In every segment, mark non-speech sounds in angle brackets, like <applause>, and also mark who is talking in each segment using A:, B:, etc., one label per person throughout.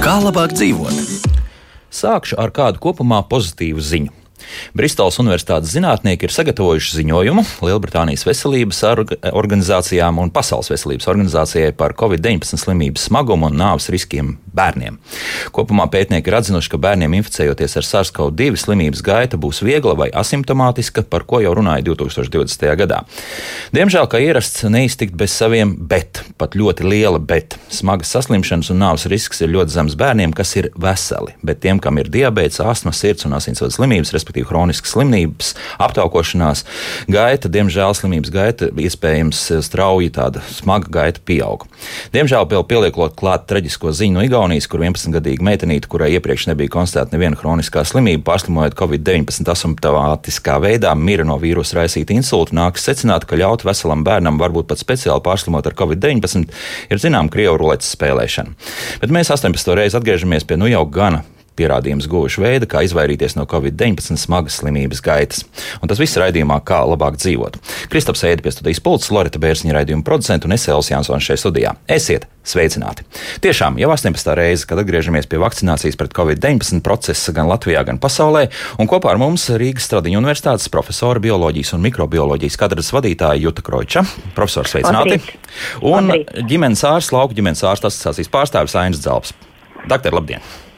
A: Kā labāk dzīvot? Sākšu ar kādu kopumā pozitīvu ziņu. Bristolas Universitātes zinātnieki ir sagatavojuši ziņojumu Lielbritānijas veselības organizācijām un Pasaules veselības organizācijai par COVID-19 slimības smagumu un nāves riskiem bērniem. Kopumā pētnieki ir atzinuši, ka bērniem inficējoties ar SARS-CoV-2 slimības gaita būs viegla vai asimptomātiska, par ko jau runāja 2020. gadā. Diemžēl, kā ierasts, neiztikt bez saviem bet, pat ļoti liela bet. Smagas saslimšanas un nāves risks ir ļoti zems bērniem, kas ir veseli, bet tiem, kam ir diabetes, astma, sirds un asinsvadu slimības, respektīvi hroniskas slimības, aptaukošanās gaita, diemžēl slimības gaita iespējams strauji tāda smaga gaita pieaug. Diemžēl vēl pieliekot klāt traģisko ziņu no Igaunijas, kur 11-gadīga meitenīte, kurai iepriekš nebija konstatēta neviena hroniskā slimība, pārslimojot Covid-19 asimptomātiskā veidā, mira no vīrusa raisīta insulta, nākas secināt, ka ļaut veselam bērnam varbūt pat speciāli pārslimot ar Covid-19 ir zinām Krievu ruletes spēlēšana. Bet mēs 18. reizi atgriežamies pie nu jau gana pierādījumus guvuši veidi, kā izvairīties no Covid-19 smagas slimības gaitas. Un tas viss raidījumā, kā labāk dzīvot. Kristaps Eidi pie studijas pults, Lorita Bērziņa raidījuma producenta un Esēls Jansons šeit studijā. Esiet sveicināti! Tiešām jau 18. reize, kad atgriežamies pie vakcinācijas pret Covid-19 procesa gan Latvijā, gan pasaulē, un kopā ar mums Rīgas Stradiņu universitātes profesora bioloģijas un mikrobioloģijas kadras vadītāja Juta Kroča. Profesors, sveicināti! Labrīt. Un Labrīt. ģimenes ārsts, lauku ģimenes ārsts asociācijas pārstāvis Ainas Dzelps. Doktor, labdien!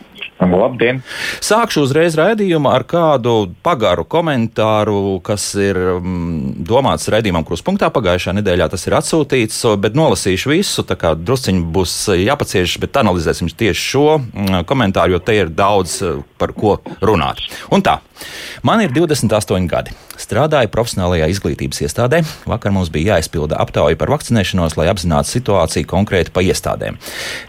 B: Labdien!
A: Sākšu uzreiz raidījumu ar kādu pagaru komentāru, kas ir mm, domāts raidījumam kruspunktā. Pagājušā nedēļā tas ir atsūtīts, bet nolasīšu visu. Tā kā drusciņi būs jāpacieš, bet analizēsim tieši šo mm, komentāru, jo te ir daudz par ko runāt. Un tā. Man ir 28 gadi. Strādāju profesionālajā izglītības iestādē. Vakar mums bija jāizpilda aptauja par vakcinēšanos, lai apzinātu situāciju konkrēti pa iestādēm.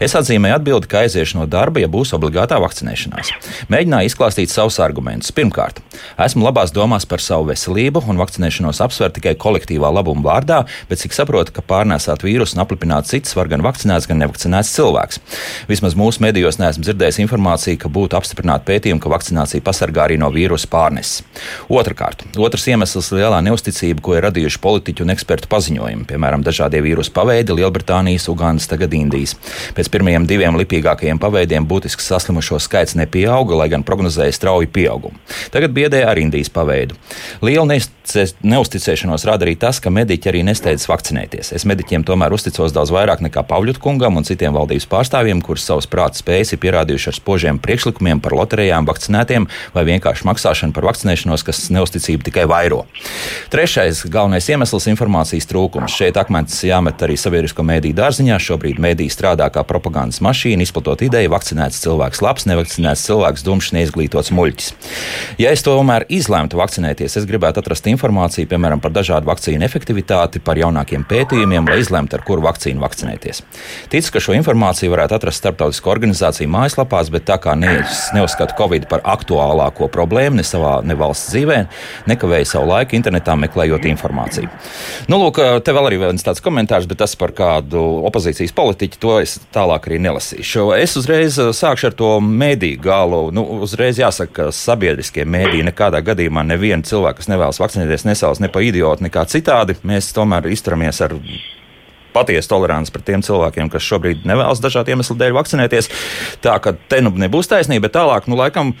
A: Es atzīmēju atbildi, ka aiziešu no darba, ja būs obligātā vakcinēšanās. Mēģināju izklāstīt savus argumentus. Pirmkārt, esmu labās domās par savu veselību un vakcinēšanos apsver tikai kolektīvā labuma vārdā, bet cik saprotu, ka pārnēsāt vīrusu un aplipināt citus var gan vakcinēts, gan nevakcinēts cilvēks. Vismaz mūsu medijos neesmu dzirdējis informāciju, ka būtu apstiprināta pētījuma, ka vakcinācija pasargā arī no vīrusu vīrusu pārneses. Otrakārt, otrs iemesls ir lielā neusticība, ko ir radījuši politiķu un ekspertu paziņojumi, piemēram, dažādie vīrusu paveidi Lielbritānijas, Ugandas, tagad Indijas. Pēc pirmajiem diviem lipīgākajiem paveidiem būtiski saslimušo skaits nepieauga, lai gan prognozēja strauju pieaugumu. Tagad biedēja ar Indijas paveidu. Liela neusticēšanos rada arī tas, ka mediķi arī nesteidz vakcinēties. Es mediķiem tomēr uzticos daudz vairāk nekā Pavļut kungam un citiem valdības pārstāvjiem, kurus savus prāta spējas ir pierādījuši ar spožiem priekšlikumiem par loterijām, vakcinētiem vai vienkārši maksāšanu par vakcinēšanos, kas neusticību tikai vairo. Trešais galvenais iemesls - informācijas trūkums. Šeit akmens jāmet arī sabiedrisko mēdīju dārziņā. Šobrīd mēdī strādā kā propagandas mašīna, izplatot ideju, vakcinēts cilvēks labs, nevakcinēts cilvēks dumšs, neizglītots muļķis. Ja es tomēr izlemtu vakcinēties, es gribētu atrast informāciju, piemēram, par dažādu vakcīnu efektivitāti, par jaunākiem pētījumiem, lai izlemtu, ar kuru vakcīnu vakcinēties. Ticu, ka šo informāciju varētu atrast starptautisko organizāciju mājaslapās, bet tā kā ne, neuzskatu Covid par aktuālāko problēmu, ne savā ne valsts dzīvē, nekavēja savu laiku internetā meklējot informāciju. Nu, lūk, te vēl arī viens tāds komentārs, bet tas par kādu opozīcijas politiķu, to es tālāk arī nelasīšu. Es uzreiz uh, sākšu ar to mēdīju galu. Nu, uzreiz jāsaka, ka sabiedriskie mēdīji nekādā gadījumā nevienu cilvēku, kas nevēlas vakcinēties, nesauc ne pa idiotu, nekā citādi. Mēs tomēr izturamies ar patiesu toleranci pret tiem cilvēkiem, kas šobrīd nevēlas dažādu iemeslu dēļ vakcinēties. Tā ka te nu nebūs taisnība, bet tālāk, nu, laikam,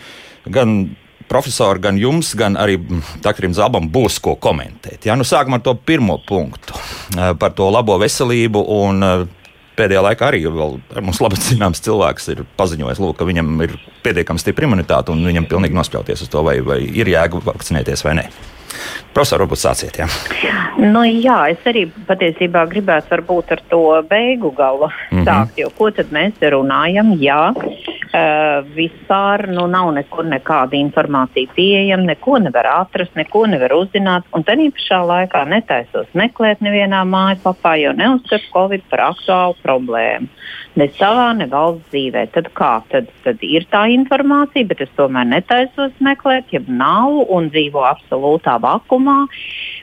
A: gan profesori, gan jums, gan arī doktoram Zabam būs ko komentēt. Ja? Nu, sākam ar to pirmo punktu eh, par to labo veselību. Un, eh, Pēdējā laikā arī mums labi zināms cilvēks ir paziņojis, lūk, ka viņam ir pietiekami stipra imunitāte un viņam pilnīgi nospļauties uz to, vai, vai ir jēga vakcinēties vai nē. Profesor, varbūt sāciet. Jā.
B: Nu, jā, es arī patiesībā gribētu varbūt ar to beigu galu mm -hmm. sākt, jo ko tad mēs runājam? Jā, Uh, vispār nu, nav nekur nekāda informācija pieejama, neko nevar atrast, neko nevar uzzināt. Un tā pašā laikā netaisos meklēt nevienā mājaslapā, jo neuzskatu Covid par aktuālu problēmu. Ne savā, ne valsts dzīvē. Tad kā? Tad, tad ir tā informācija, bet es tomēr netaisos meklēt, ja nav un dzīvo absolūtā vakumā.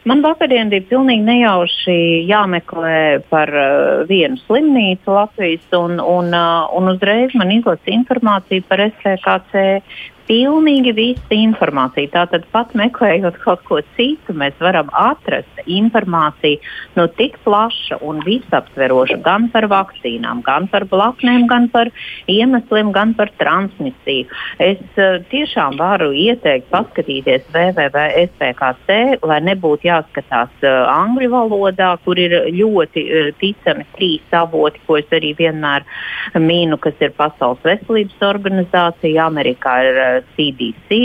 B: Man vakardien bija pilnīgi nejauši jāmeklē par uh, vienu slimnīcu Latvijas, un, un, uh, un uzreiz man izlasa informācija par SPKC pilnīgi visa informācija. Tātad pat meklējot kaut ko citu, mēs varam atrast informāciju no tik plaša un visaptveroša gan par vakcīnām, gan par blaknēm, gan par iemesliem, gan par transmisiju. Es uh, tiešām varu ieteikt paskatīties www.spkc, lai nebūtu jāskatās uh, angļu valodā, kur ir ļoti uh, ticami trīs avoti, ko es arī vienmēr mīnu, kas ir Pasaules veselības organizācija, Amerikā ir CDC,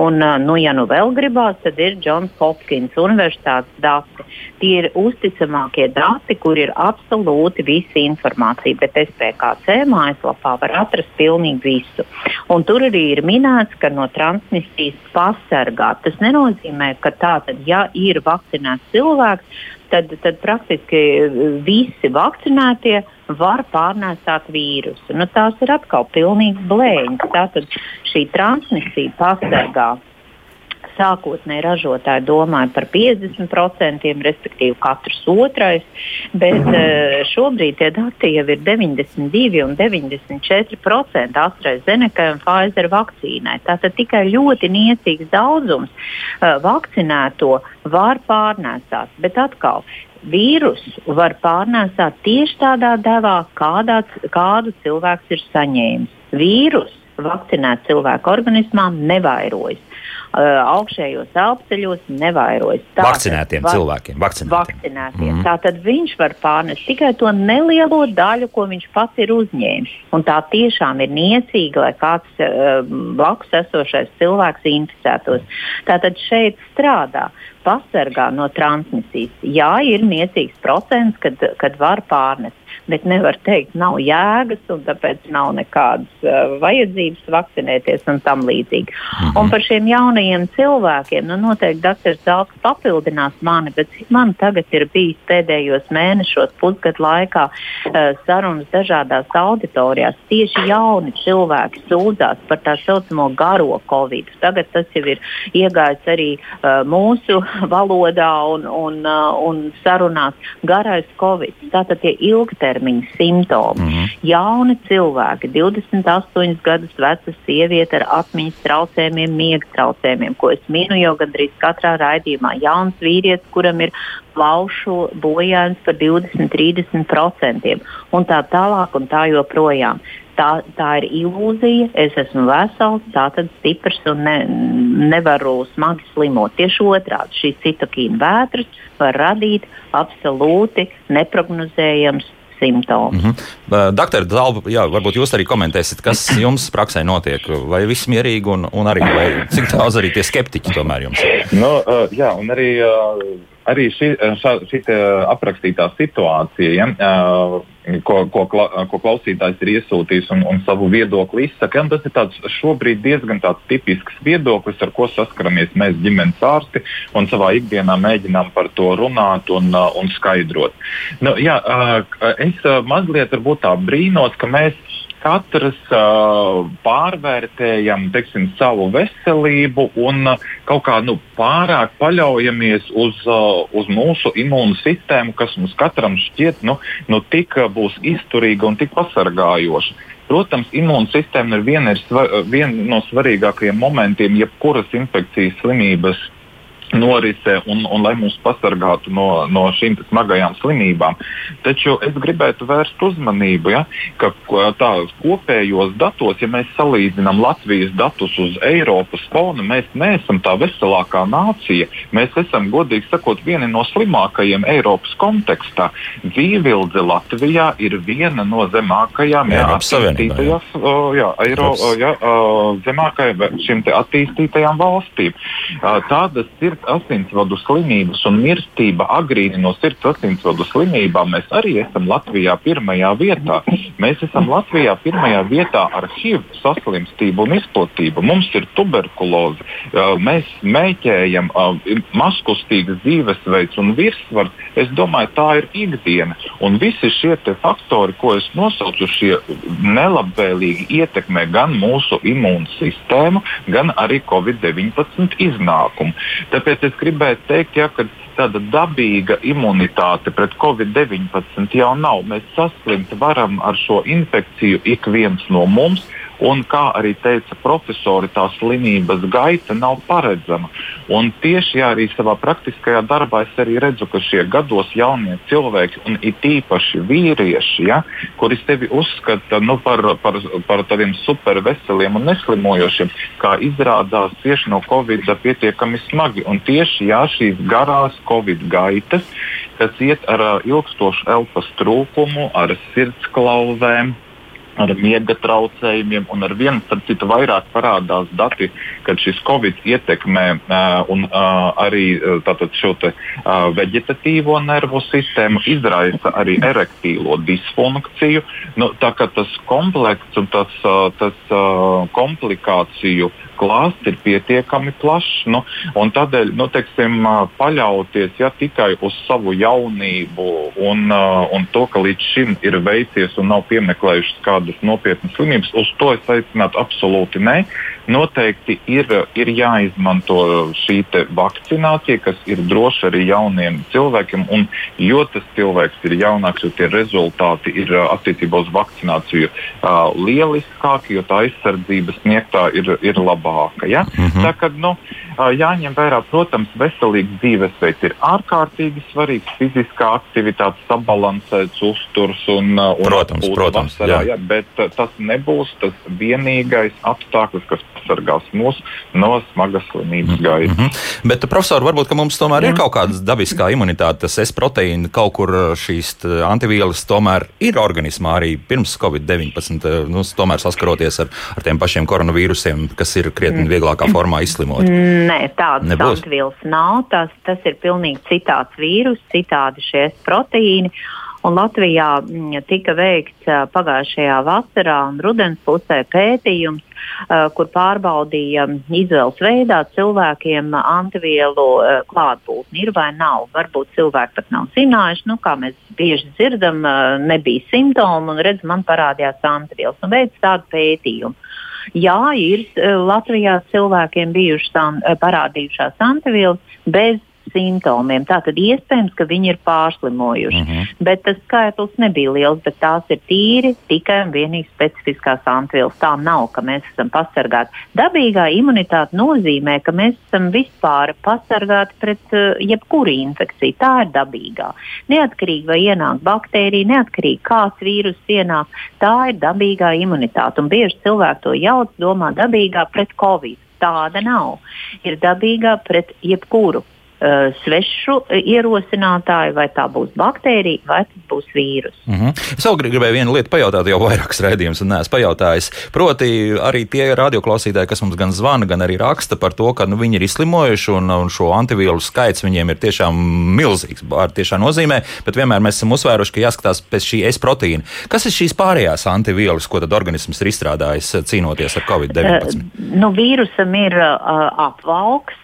B: un, nu, ja nu vēl gribās, tad ir Johns Hopkins Universitātes dati. Tie ir uzticamākie dati, kur ir absolūti visa informācija, bet SPKC mājaslapā var atrast pilnīgi visu. Un tur arī ir minēts, ka no transmisijas pasargā. Tas nenozīmē, ka tā tad, ja ir vakcinēts cilvēks, tad, tad praktiski visi vakcinētie var pārnēsāt vīrusu. Nu, tās ir atkal pilnīgs blēņas. Tātad šī transmisija pasargā sākotnēji ražotāji domāja par 50%, respektīvi katrs otrais, bet eh, šobrīd tie dati jau ir 92 un 94% AstraZeneca un Pfizer vakcīnai. Tātad tikai ļoti niecīgs daudzums uh, vakcinēto var pārnēsāt, bet atkal vīrusu var pārnēsāt tieši tādā devā, kādā, kādu cilvēks ir saņēmis. Vīrus vakcinēt cilvēku organismā nevairojas. Augšējos elpceļos nevairojas.
A: Tā, vakcinētiem var, cilvēkiem. Vakcinētiem.
B: vakcinētiem. Mm. Tātad viņš var pārnest tikai to nelielo daļu, ko viņš pats ir uzņēmis. Un tā tiešām ir niecīgi, lai kāds uh, blakus esošais cilvēks inficētos. Tātad šeit strādā pasargā no transmisijas. Jā, ir niecīgs procents, kad, kad var pārnest bet nevar teikt, nav jēgas un tāpēc nav nekādas uh, vajadzības vakcinēties un tam līdzīgi. Mm -hmm. Un par šiem jaunajiem cilvēkiem, nu noteikti doktors Zelts papildinās mani, bet cik man tagad ir bijis pēdējos mēnešos, pusgadu laikā uh, sarunas dažādās auditorijās, tieši jauni cilvēki sūdzās par tā saucamo garo covid. Tagad tas jau ir iegājis arī uh, mūsu <laughs> valodā un, un, uh, un sarunās garais covid. Tātad tie ilgtermiņa ilgtermiņa simptomi. Mm -hmm. Jauni cilvēki, 28 gadus veca sieviete ar atmiņas traucējumiem, miega traucējumiem, ko es minu jau gandrīz katrā raidījumā. Jauns vīrietis, kuram ir plaušu bojājums par 20-30% un tā tālāk un tā joprojām. Tā, tā ir ilūzija. Es esmu vesels, tātad stiprs un ne, nevaru smagi slimot. Tieši otrādi šīs citokīna vētras var radīt absolūti neprognozējams simptomus. Mm
A: -hmm. Doktor jā, varbūt jūs arī komentēsiet, kas jums praksē notiek. Vai viss mierīgi un, un arī cik daudz arī tie skeptiķi tomēr jums
C: ir? No, nu, uh, jā, un arī. Arī šī, šī aprakstītā situācija, ja, ko, ko, ko klausītājs ir iesūtījis un, un savu viedokli izsaka, ja, tas ir tāds šobrīd diezgan tāds tipisks viedoklis, ar ko saskaramies mēs ģimenes ārsti un savā ikdienā mēģinām par to runāt un, un skaidrot. Nu, jā, es mazliet varbūt tā brīnos, ka mēs katrs uh, pārvērtējam teiksim, savu veselību un uh, kaut kā nu, pārāk paļaujamies uz, uh, uz mūsu imūnu sistēmu, kas mums katram šķiet nu, nu, tik uh, būs izturīga un tik pasargājoša. Protams, imūnsistēma ir viena, ir viena no svarīgākajiem momentiem jebkuras infekcijas slimības norise un, un lai mūs pasargātu no, no šīm smagajām slimībām. Taču es gribētu vērst uzmanību, ja, ka tā kopējos datos, ja mēs salīdzinām Latvijas datus uz Eiropas fona, mēs neesam tā veselākā nācija. Mēs esam, godīgi sakot, vieni no slimākajiem Eiropas kontekstā. Dzīvildze Latvijā ir viena no zemākajām
A: jā, attīstītajās,
C: jā, Eiro, jā, zemākajām šīm attīstītajām valstīm. Tādas ir asinsvadu slimības un mirstība agrīni no sirds asinsvadu slimībām, mēs arī esam Latvijā pirmajā vietā. Mēs esam Latvijā pirmajā vietā ar HIV saslimstību un izplatību. Mums ir tuberkuloze, mēs mēķējam maskustīgas dzīvesveids un virsvars. Es domāju, tā ir ikdiena. Un visi šie faktori, ko es nosaucu, šie nelabvēlīgi ietekmē gan mūsu imūnsistēmu, gan arī Covid-19 iznākumu. Tāpēc es gribēju teikt, ja, ka tāda dabīga imunitāte pret covid-19 jau nav. Mēs saslimt varam ar šo infekciju ik viens no mums. Un, kā arī teica profesori, tā slimības gaita nav paredzama. Un tieši jā, arī savā praktiskajā darbā es arī redzu, ka šie gados jaunie cilvēki, un it īpaši vīrieši, ja, kuri sevi uzskata nu, par, par, par tādiem superveseliem un neslimojošiem, kā izrādās tieši no Covid pietiekami smagi. Un tieši jā, šīs garās Covid gaitas, kas iet ar ilgstošu elpas trūkumu, ar sirdsklauzēm ar miega traucējumiem, un ar vienu starp citu vairāk parādās dati, kad šis covid ietekmē uh, un, uh, arī uh, šo te, uh, veģetatīvo nervu sistēmu, izraisa arī erektīlo disfunkciju. Nu, tā kā tas komplekts un tas, uh, tas uh, komplikāciju klāsts ir pietiekami plašs. Nu, tādēļ nu, teiksim, paļauties ja, tikai uz savu jaunību un, un to, ka līdz šim ir veicies un nav piemeklējušas kādas nopietnas slimības, uz to es aicinātu absolūti nē. Noteikti ir, ir jāizmanto šī vakcinācija, kas ir droša arī jauniem cilvēkiem. Un, jo tas cilvēks ir jaunāks, jo tie rezultāti ir attiecībā uz vakcināciju uh, lieliskāki, jo tā aizsardzības sniegtā ir, ir labāka. Ja? Mm -hmm. Tā kā nu, jāņem vērā, protams, veselīgs dzīvesveids ir ārkārtīgi svarīgs. Fiziskā aktivitāte, sabalansēts uzturs un, un
A: protams, protams,
C: vasarā, jā. Ja, bet tas nebūs tas vienīgais apstākļus, kas pasargās mūs no smagas slimības gaitas. Mm -hmm.
A: Bet, profesor, varbūt mums tomēr Jā. ir kaut kāda dabiskā imunitāte, tas S proteīna, kaut kur šīs antivielas tomēr ir organismā arī pirms Covid-19, nu, tomēr saskaroties ar, ar tiem pašiem koronavīrusiem, kas ir krietni mm. vieglākā formā izslimot.
B: Nē, tādas antivielas nav. Tas, tas ir pilnīgi citāds vīrus, citādi šie S proteīni. Un Latvijā mm, tika veikts pagājušajā vasarā un rudens pusē pētījums, kur pārbaudīja izvēles veidā cilvēkiem antivielu klātbūtni. Ir vai nav? Varbūt cilvēki pat nav zinājuši, nu, kā mēs bieži dzirdam, nebija simptomu un redz, man parādījās antivielas. Un veids tādu pētījumu. Jā, ir Latvijā cilvēkiem bijušas parādījušās antivielas bez simptomiem. Tātad iespējams, ka viņi ir pārslimojuši. Mm -hmm. Bet tas skaitlis nebija liels, bet tās ir tīri tikai un vienīgi specifiskās antivielas. Tā nav, ka mēs esam pasargāti. Dabīgā imunitāte nozīmē, ka mēs esam vispār pasargāti pret uh, jebkuru infekciju. Tā ir dabīgā. Neatkarīgi vai ienāk baktērija, neatkarīgi kāds vīrus ienāk, tā ir dabīgā imunitāte. Un bieži cilvēki to jauc, domā dabīgā pret covid. Tāda nav. Ir dabīgā pret jebkuru svešu uh, ierosinātāju, vai tā būs baktērija, vai tas būs vīrus.
A: Mm -hmm. Es vēl gribēju vienu lietu pajautāt, jau vairākas raidījumus, neesmu pajautājis. Proti, arī tie radioklausītāji, kas mums gan zvana, gan arī raksta par to, ka nu, viņi ir izslimojuši, un, un šo antivīlu skaits viņiem ir tiešām milzīgs. Ar tiešām nozīmē, bet vienmēr mēs esam uzsvēruši, ka jāskatās pēc šī S proteīna. Kas ir šīs pārējās antivīlas, ko tad organisms ir izstrādājis cīnoties ar Covid-19? Uh,
B: nu, vīrusam ir uh, apvalks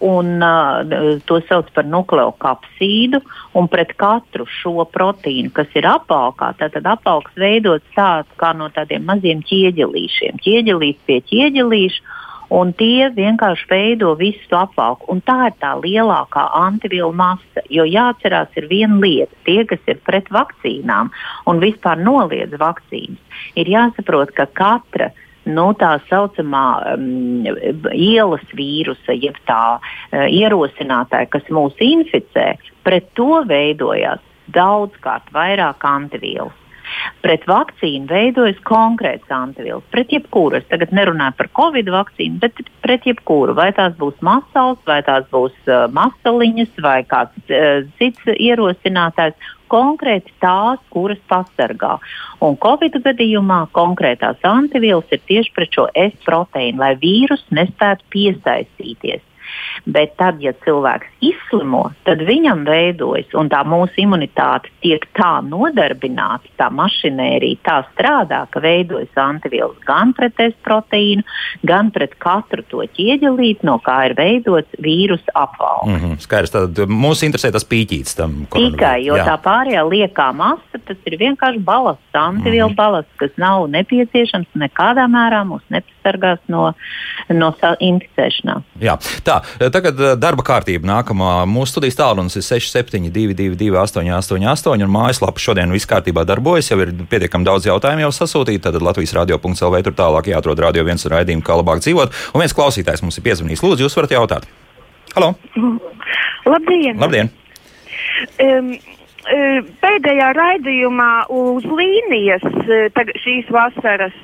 B: un uh, to sauc par nukleokapsīdu. Pret katru šo proteīnu, kas ir apakā, tad apaugs veidots tāds kā no tādiem maziem ķieģelīšiem. Ķieģelīts pie ķieģelīša. Un tie vienkārši veido visu to apvalku. Un tā ir tā lielākā antivielu masa. Jo jāatcerās, ir viena lieta. Tie, kas ir pret vakcīnām un vispār noliedz vakcīnas, ir jāsaprot, ka katra uh, nu, tā saucamā um, ielas vīrusa, jeb tā uh, ierosinātāja, kas mūs inficē, pret to veidojās daudzkārt vairāk antivielas. Pret vakcīnu veidojas konkrēts antivielas. Pret jebkuru, es tagad nerunāju par covid vakcīnu, bet pret jebkuru. Vai tās būs masals, vai tās būs uh, masaliņas, vai kāds uh, cits ierosinātājs. Konkrēti tās, kuras pasargā. Un Covid gadījumā konkrētās antivielas ir tieši pret šo S proteīnu, lai vīrus nespētu piesaistīties. Bet tad, ja cilvēks izslimo, tad viņam veidojas, un tā mūsu imunitāte tiek tā nodarbināta, tā mašinērija tā strādā, ka veidojas antivielas gan pret S proteīnu, gan pret katru to ķieģelīti, no kā ir veidots vīrusu apvalks.
A: Mm -hmm, skaidrs, tad mūs interesē tas pīķītis tam.
B: Tikai, jo Jā. tā pārējā liekā masa, tas ir vienkārši balasts, antivielu mm -hmm. balasts, kas nav nepieciešams nekādā mērā mūs nepasargās no, no inficēšanās.
A: Jā, tā, tagad eh, darba kārtība nākamā. Mūsu studijas tālrunis ir 6722, 888, un mājaslapa šodien viss kārtībā darbojas. Jau ir pietiekami daudz jautājumu jau sasūtīti. Tad Latvijas radio.cl. tur tālāk jāatrod radio viens un raidījumu, kā labāk dzīvot. Un viens klausītājs mums ir piezvanījis. Lūdzu, jūs varat jautāt. Halo!
D: Labdien!
A: Labdien.
D: Um, pēdējā raidījumā uz līnijas šīs vasaras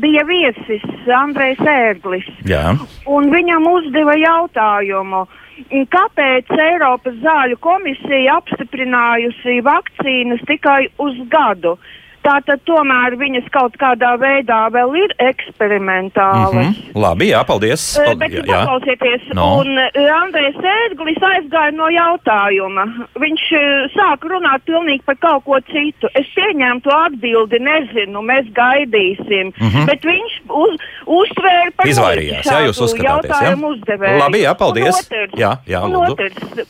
D: bija viesis Andrejs Ērglis.
A: Jā.
D: Un viņam uzdeva jautājumu, kāpēc Eiropas zāļu komisija apstiprinājusi vakcīnas tikai uz gadu. Tātad tomēr viņas kaut kādā veidā vēl ir eksperimentālas. Mm
A: -hmm. Labi, jā, paldies.
D: Paldies Bet jā, jā. paklausieties, no. un Andrejs Ēdglis aizgāja no jautājuma. Viņš sāka runāt pilnīgi par kaut ko citu. Es pieņēmu to atbildi, nezinu, mēs gaidīsim. Mm -hmm. Bet viņš uz, uztvēra par
A: Izvairījās, jā, jūs uzskatāties,
D: jautājumu jā? uzdevēju.
A: Labi, jā, paldies.
D: Un otrs,
A: jā, jā,
D: un otrs,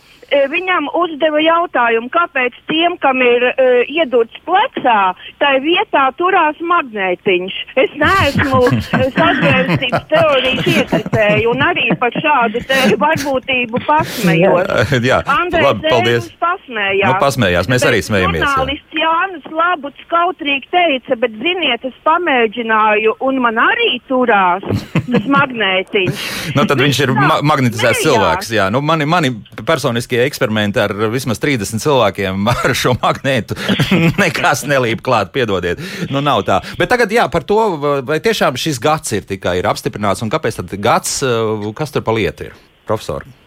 D: viņam uzdeva jautājumu, kāpēc tiem, kam ir uh, iedurts plecā, tai vietā turās magnētiņš. Es neesmu <laughs> sazvērstības teorijas iekritēju un arī par šādu te varbūtību pasmējos.
A: Jā, Andrejs labi, paldies.
D: Pasmējās.
A: Nu, pasmējās, mēs bet arī smējamies.
D: Žurnālists Jānis Labuts kautrīgi teica, bet ziniet, es pamēģināju un man arī turās <laughs> tas magnētiņš.
A: nu, tad viņš ir ma magnetizēts cilvēks. Jā, nu, mani, mani personiskie eksperimenti ar vismaz 30 cilvēkiem <laughs> ar šo magnētu. <laughs> Nekas nelīp klāt, piedodiet. Nu, nav tā. Bet tagad jā, par to, vai tiešām šis gads ir tikai ir apstiprināts un kāpēc tad gads, kas tur pa lietu ir? Profesori.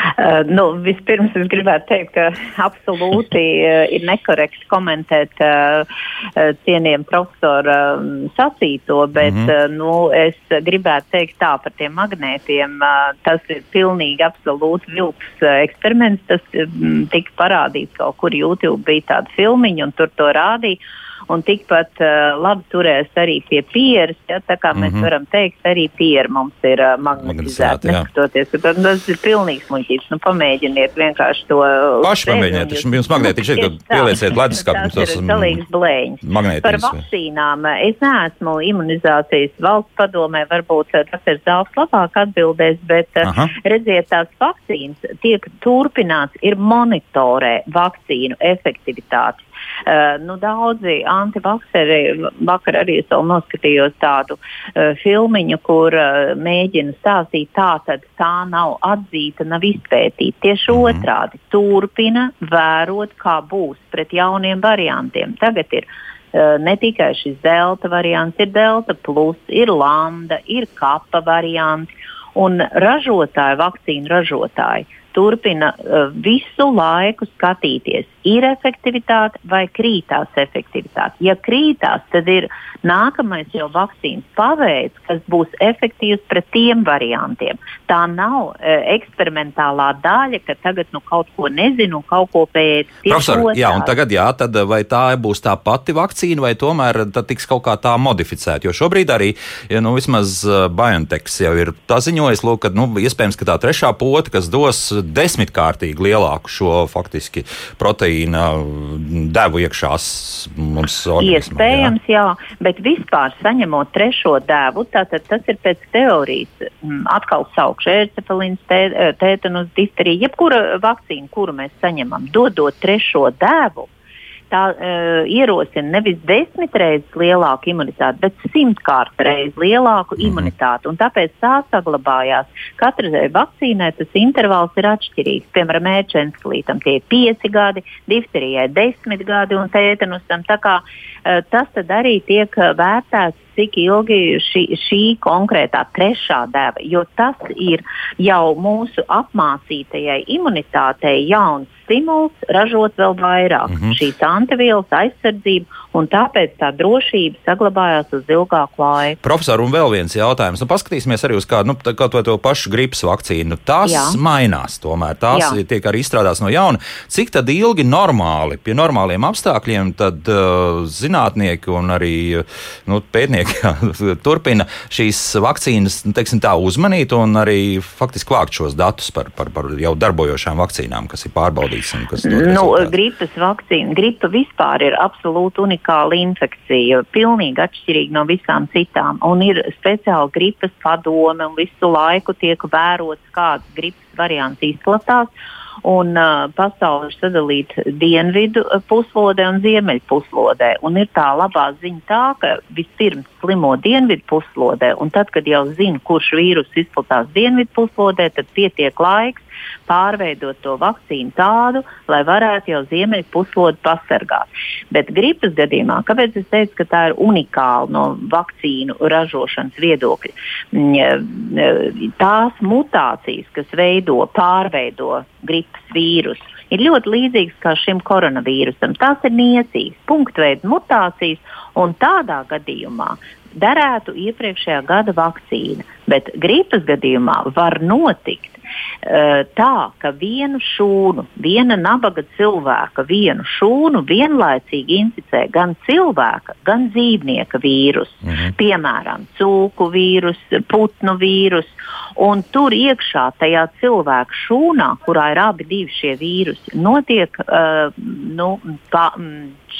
B: Uh, nu, vispirms es gribētu teikt, ka absolūti uh, ir nekorekti komentēt uh, uh, cienījumu profesoru um, sacīto, bet mm -hmm. uh, nu, es gribētu teikt tā par tiem magnētiem. Uh, tas ir pilnīgi absolūti vilks uh, eksperiments. Tas um, tika parādīts kaut kur YouTube, bija tāda filmiņa un tur to rādīja un tikpat uh, labi turēs arī pie pieres. Ja, tā kā mm -hmm. mēs mhm. varam teikt, arī piera mums ir uh, magnetizēta. Neskatoties, ka tas, tas ir pilnīgs muļķības. Nu, pamēģiniet vienkārši to.
A: Paši pamēģiniet, tas jums magnētiņš ir, ka pielieciet leduskapī.
B: Tas ir galīgs blēņas. Par vakcīnām es neesmu imunizācijas valsts padomē, varbūt tas ir daudz labāk atbildēs, bet Aha. redziet, tās vakcīnas tiek turpināts, ir monitorē vakcīnu efektivitāti. Uh, nu, daudzi antivakseri, vakar arī es vēl noskatījos tādu uh, filmiņu, kur uh, mēģina stāstīt tā, tad tā nav atzīta, nav izpētīta. Tieši -hmm. otrādi turpina vērot, kā būs pret jauniem variantiem. Tagad ir ne tikai šis delta variants, ir delta plus, ir lambda, ir kapa variants un ražotāji, vakcīnu ražotāji turpina uh, visu laiku skatīties, ir efektivitāte vai krītās efektivitāte. Ja krītās, tad ir nākamais jau vakcīnas paveids, kas būs efektīvs pret tiem variantiem. Tā nav uh, eksperimentālā daļa, ka tagad nu, kaut ko nezinu kaut ko pēc.
A: Profesor, jā, un tagad jā, tad vai tā būs tā pati vakcīna vai tomēr tā tiks kaut kā tā modificēta? Jo šobrīd arī, ja, nu, vismaz uh, BioNTech jau ir tā ziņojis, lūk, ka nu, iespējams, ka tā trešā pota, kas dos desmitkārtīgi lielāku šo faktiski proteīna devu iekšās mums organismā.
B: Iespējams, jā. jā, bet vispār saņemot trešo devu, tātad tas ir pēc teorijas mm, atkal saukšu ērcepelīns, tētanus, difterija, jebkura vakcīna, kuru mēs saņemam, dodot trešo devu tā uh, ierosina nevis desmit reizes lielāku imunitāti, bet simtkārt reizes lielāku mm -hmm. imunitāti. Un tāpēc tā saglabājās. Katrai vakcīnai tas intervāls ir atšķirīgs. Piemēram, ērčenslītam tie ir pieci gadi, difterijai desmit gadi un tētanusam. Tā kā uh, tas arī tiek vērtēts cik ilgi šī, šī konkrētā trešā deva, jo tas ir jau mūsu apmācītajai imunitātei jauns stimuls ražot vēl vairāk mm -hmm. šīs antivielas aizsardzību, un tāpēc tā drošība saglabājās uz ilgāku laiku.
A: Profesor, un vēl viens jautājums. Nu, paskatīsimies arī uz kādu nu, kā to, to pašu gripas vakcīnu. Tās Jā. mainās, tomēr tās Jā. tiek arī izstrādātas no jauna. Cik tad ilgi normāli, pie normāliem apstākļiem, tad uh, zinātnieki un arī nu, pētnieki <laughs> turpina šīs vakcīnas nu, teiksim, tā, uzmanīt un arī faktiski vākt šos datus par, par, par jau darbojošām vakcīnām, kas ir pārbaudītas un kas
B: ir. Nu, gripas vakcīna, gripa vispār ir absolūti unikāla infekcija, pilnīgi atšķirīga no visām citām. Un ir speciāli gripas padome un visu laiku tiek vērots, kāds gripas variants izplatās un uh, pasaule ir sadalīta dienvidu puslodē un ziemeļu puslodē. Un ir tā labā ziņa tā, ka vispirms slimo dienvidu puslodē, un tad, kad jau zina, kurš vīrus izplatās dienvidu puslodē, tad pietiek laiks pārveidot to vakcīnu tādu, lai varētu jau ziemeļu puslodi pasargāt. Bet gripas gadījumā, kāpēc es teicu, ka tā ir unikāla no vakcīnu ražošanas viedokļa? Mm, tās mutācijas, kas veido, pārveido gripas vīrusu, ir ļoti līdzīgas kā šim koronavīrusam. Tās ir niecīgas, punktveida mutācijas, un tādā gadījumā derētu iepriekšējā gada vakcīna. Bet gripas gadījumā var notikt tā, ka vienu šūnu, viena nabaga cilvēka vienu šūnu vienlaicīgi inficē gan cilvēka, gan dzīvnieka vīrusu. -hmm. Piemēram, cūku vīrusu, putnu vīrusu. Un tur iekšā tajā cilvēka šūnā, kurā ir abi šie vīrusi, notiek uh, nu, pa,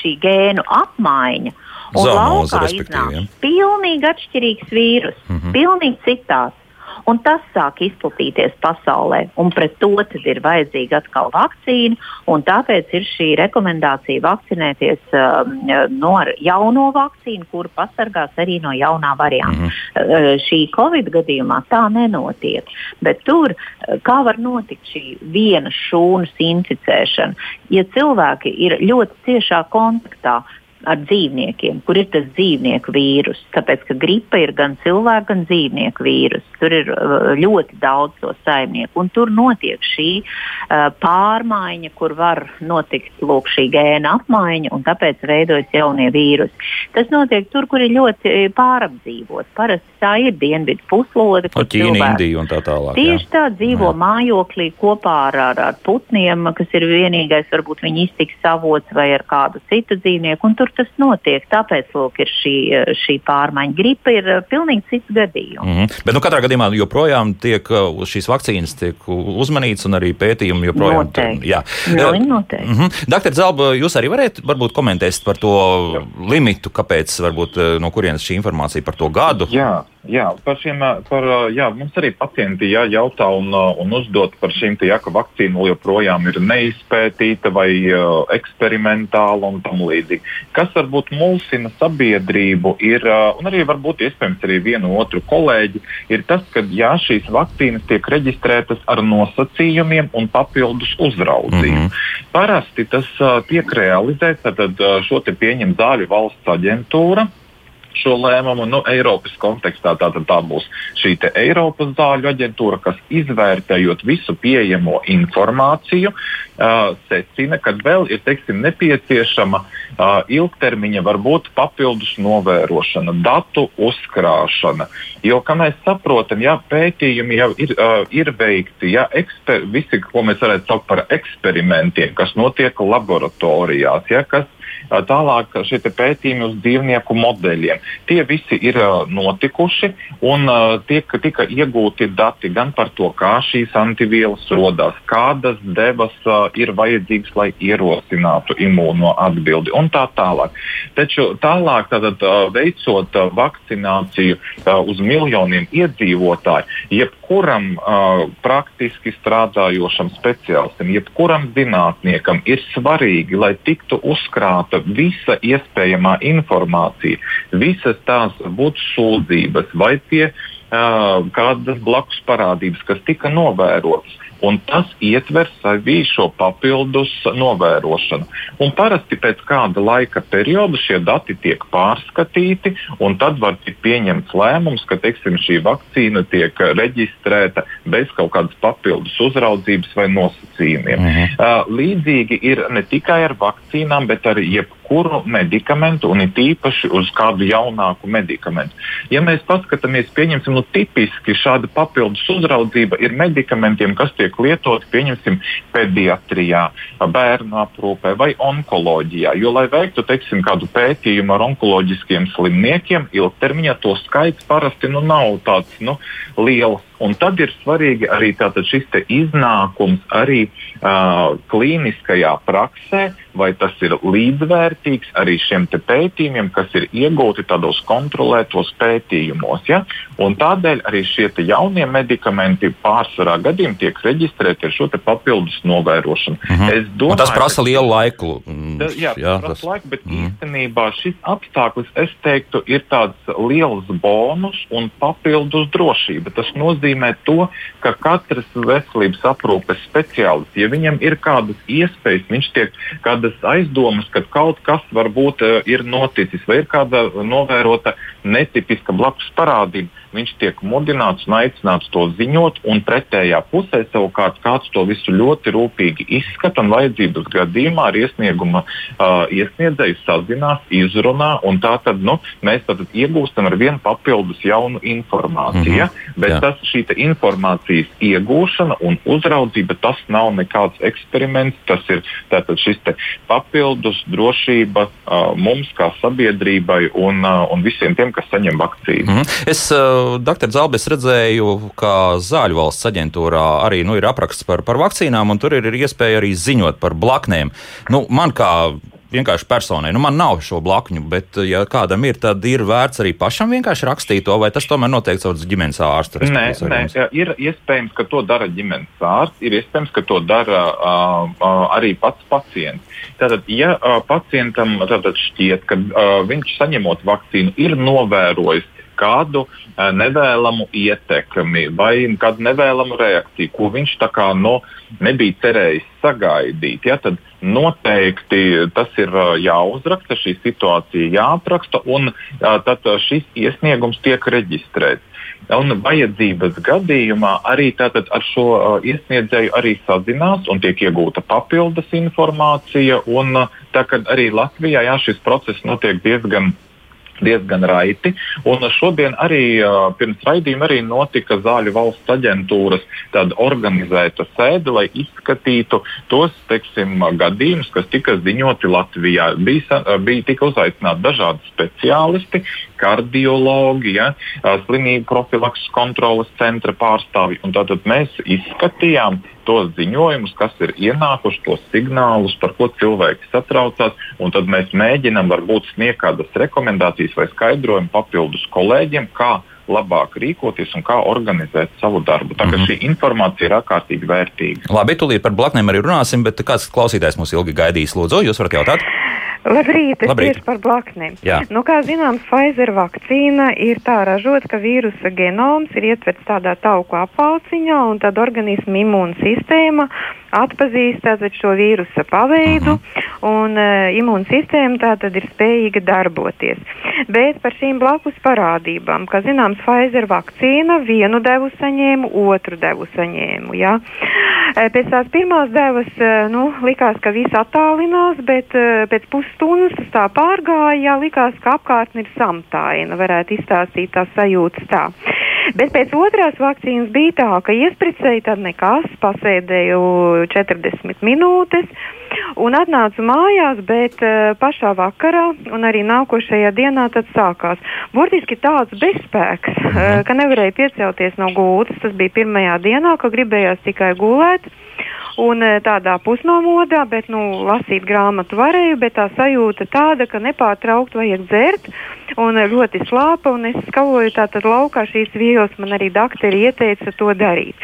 B: šī gēnu apmaiņa. Un
A: Zonoze,
B: laukā iznāk pilnīgi atšķirīgs vīrus, mm -hmm. pilnīgi citāds un tas sāk izplatīties pasaulē. Un pret to ir vajadzīga atkal vakcīna, un tāpēc ir šī rekomendācija vakcinēties uh, no jauno vakcīnu, kuru pasargās arī no jaunā varianta. Mm -hmm. uh, šī Covid gadījumā tā nenotiek, bet tur uh, kā var notikt šī viena šūnas inficēšana? Ja cilvēki ir ļoti ciešā kontaktā, ar dzīvniekiem, kur ir tas dzīvnieku vīrus. Tāpēc, ka gripa ir gan cilvēka, gan dzīvnieku vīrus. Tur ir uh, ļoti daudz to saimnieku, un tur notiek šī uh, pārmaiņa, kur var notikt lūk, šī gēna apmaiņa, un tāpēc veidojas jaunie vīrusi. Tas notiek tur, kur ir ļoti uh, pārapdzīvot. Parasti tā ir dienvidu puslode,
A: kur Ķīna, cilvēki, Indija un tā tālāk.
B: Tieši jā. tā dzīvo jā. mājoklī kopā ar, ar, ar putniem, kas ir vienīgais, varbūt viņi iztiks savots vai ar kādu citu dzīvnieku kur tas notiek. Tāpēc lūk, ir šī, šī pārmaiņa. Gripa ir uh, pilnīgi cits gadījums.
A: Mm -hmm. Bet nu, katrā gadījumā joprojām tiek uh, šīs vakcīnas tiek uzmanīts un arī pētījumi joprojām
B: noteikti. Jā, no, uh, noteikti. Mm -hmm.
A: Doktor Zelba, jūs arī varētu varbūt komentēt par to jā. limitu, kāpēc varbūt no kurienes šī informācija par to gadu?
C: Jā. Jā, par šiem, par, jā, mums arī pacienti jā, jautā un, un uzdod par šīm jā, ka vakcīna joprojām ir neizpētīta vai uh, eksperimentāla un tam līdzīgi. Kas varbūt mulsina sabiedrību, ir, un arī varbūt iespējams arī vienu otru kolēģi, ir tas, ka jā, šīs vakcīnas tiek reģistrētas ar nosacījumiem un papildus uzraudzību. Mm -hmm. Parasti tas tiek realizēts, tad šo te pieņem zāļu valsts aģentūra šo lēmumu. Nu, Eiropas kontekstā tā, tā būs šī Eiropas zāļu aģentūra, kas izvērtējot visu pieejamo informāciju, uh, secina, ka vēl ir teiksim, nepieciešama uh, ilgtermiņa, varbūt papildus novērošana, datu uzkrāšana. Jo, kā mēs saprotam, ja pētījumi jau ir, uh, ir veikti, ja eksper, visi, ko mēs varētu saukt par eksperimentiem, kas notiek laboratorijās, ja, kas Tālāk šie pētījumi uz dzīvnieku modeļiem. Tie visi ir notikuši un tiek, tika iegūti dati gan par to, kā šīs antivielas rodas, kādas devas ir vajadzīgas, lai ierosinātu imūno atbildi un tā tālāk. Taču tālāk, tātad, veicot vakcināciju uz miljoniem iedzīvotāju, jebkuram praktiski strādājošam speciālistam, jebkuram zinātniekam ir svarīgi, lai tiktu uzkrāta visa iespējamā informācija, visas tās būtu sūdzības vai tie uh, kādas blakus parādības, kas tika novērotas un tas ietver sevī šo papildus novērošanu. Un parasti pēc kāda laika perioda šie dati tiek pārskatīti, un tad var tikt pieņemts lēmums, ka teiksim, šī vakcīna tiek reģistrēta bez kaut kādas papildus uzraudzības vai nosacījumiem. -huh. uh, līdzīgi ir ne tikai ar vakcīnām, bet arī jebkuru medikamentu, un it īpaši uz kādu jaunāku medikamentu. Ja mēs paskatāmies, pieņemsim, nu, tipiski šāda papildus uzraudzība ir medikamentiem, kas tiek lietoti, pieņemsim, pediatrijā, bērnu aprūpē vai onkoloģijā. Jo, lai veiktu, teiksim, kādu pētījumu ar onkoloģiskiem slimniekiem, ilgtermiņā to skaits parasti nu, nav tāds nu, liels. Un tad ir svarīgi arī šis iznākums arī uh, klīniskajā praksē, vai tas ir līdzvērtīgs arī šiem pētījumiem, kas ir iegūti tādos kontrolētos pētījumos. Ja? Un tādēļ arī šie jaunie medikamenti pārsvarā gadījumā tiek reģistrēti ar šo papildus novērošanu.
A: Mm -hmm. domāju, tas prasa lielu laiku.
C: Da, jā, jā, tas prasa laiku, bet mm. īstenībā šis apstākļus, es teiktu, ir tāds liels bonus un papildus drošība. Tas nozīmē, nozīmē to, ka katrs veselības aprūpes speciālists, ja viņam ir kādas iespējas, viņš tiek kādas aizdomas, ka kaut kas varbūt uh, ir noticis vai ir kāda novērota netipiska blakus parādība, viņš tiek mudināts un aicināts to ziņot, un pretējā pusē savukārt kāds to visu ļoti rūpīgi izskata un vajadzības gadījumā ar iesnieguma uh, iesniedzēju sazinās, izrunā, un tā tad nu, mēs tad iegūstam ar vienu papildus jaunu informāciju. Mm -hmm. Bet Jā. tas šī informācijas iegūšana un uzraudzība, tas nav nekāds eksperiments, tas ir šis papildus drošība uh, mums kā sabiedrībai un, uh, un visiem tiem, kas saņem vakcīnu.
A: Mm -hmm. Es uh, Dr. Zalbis, redzēju, ka Zāļu valsts aģentūrā arī nu, ir apraksts par, par vakcīnām, un tur ir, iespēja arī ziņot par blaknēm. Nu, man kā vienkārši personai. Nu, man nav šo blakņu, bet, ja kādam ir, tad ir vērts arī pašam vienkārši rakstīt to, vai tas tomēr notiek caur ģimenes ārstu.
C: Nē, nē, ir iespējams, ka to dara ģimenes ārsts, ir iespējams, ka to dara uh, uh, arī pats pacients. Tātad, ja uh, pacientam tātad šķiet, ka uh, viņš saņemot vakcīnu ir novērojis kādu uh, nevēlamu ietekmi vai kādu nevēlamu reakciju, ko viņš tā kā no, nebija cerējis sagaidīt. Ja, tad noteikti tas ir uh, jāuzraksta, šī situācija jāapraksta, un uh, tad šis iesniegums tiek reģistrēts. Un vajadzības gadījumā arī ar šo uh, iesniedzēju arī sazinās un tiek iegūta papildus informācija. Un, uh, tā kā arī Latvijā jā, šis process notiek diezgan diezgan raiti. Un šodien arī pirms raidījuma arī notika Zāļu valsts aģentūras organizēta sēde, lai izskatītu tos teiksim, gadījumus, kas tika ziņoti Latvijā. Bija, bija tika uzaicināti dažādi speciālisti, kardiologi, ja, slimību profilakses kontrolas centra pārstāvji. Tātad mēs izskatījām tos ziņojumus, kas ir ienākuši, tos signālus, par ko cilvēki satraucās, un tad mēs mēģinām varbūt sniegt kādas rekomendācijas vai skaidrojumu papildus kolēģiem, kā labāk rīkoties un kā organizēt savu darbu. Tā kā mm -hmm. šī informācija ir ārkārtīgi vērtīga.
A: Labi, tūlīt par blaknēm arī runāsim, bet kāds klausītājs mums ilgi gaidīs? Lūdzu, jūs varat jautāt?
E: Labrīt, es Labrīt. tieši par blaknēm. Nu, kā zināms, Pfizer vakcīna ir tā ražota, ka vīrusa genoms ir ietverts tādā tauku apvalciņā, un tad organisma imūnsistēma atpazīst tātad, šo vīrusa paveidu, mhm. un uh, imūnsistēma tātad ir spējīga darboties. Bet par šīm blakus parādībām, kā zināms, Pfizer vakcīna vienu devu saņēmu, otru devu saņēmu. Ja? Pēc tās pirmās devas nu, likās, ka viss attālinās, bet pēc pusstundas tas tā pārgāja, likās, ka apkārtne ir samtaina, varētu izstāstīt tās sajūtas tā. Bet pēc otrās vakcīnas bija tā, ka iespricēju tad nekas, pasēdēju 40 minūtes un atnācu mājās, bet uh, pašā vakarā un arī nākošajā dienā tad sākās. Burtiski tāds bezspēks, uh, ka nevarēju piecelties no gultas. Tas bija pirmajā dienā, ka gribējās tikai gulēt. Un e, tādā pusnomodā, bet nu, lasīt grāmatu varēju, bet tā sajūta tāda, ka nepārtraukt vajag dzert un ļoti slāpa. Un es skaloju tātad laukā šīs vietas, man arī doktori ieteica to darīt.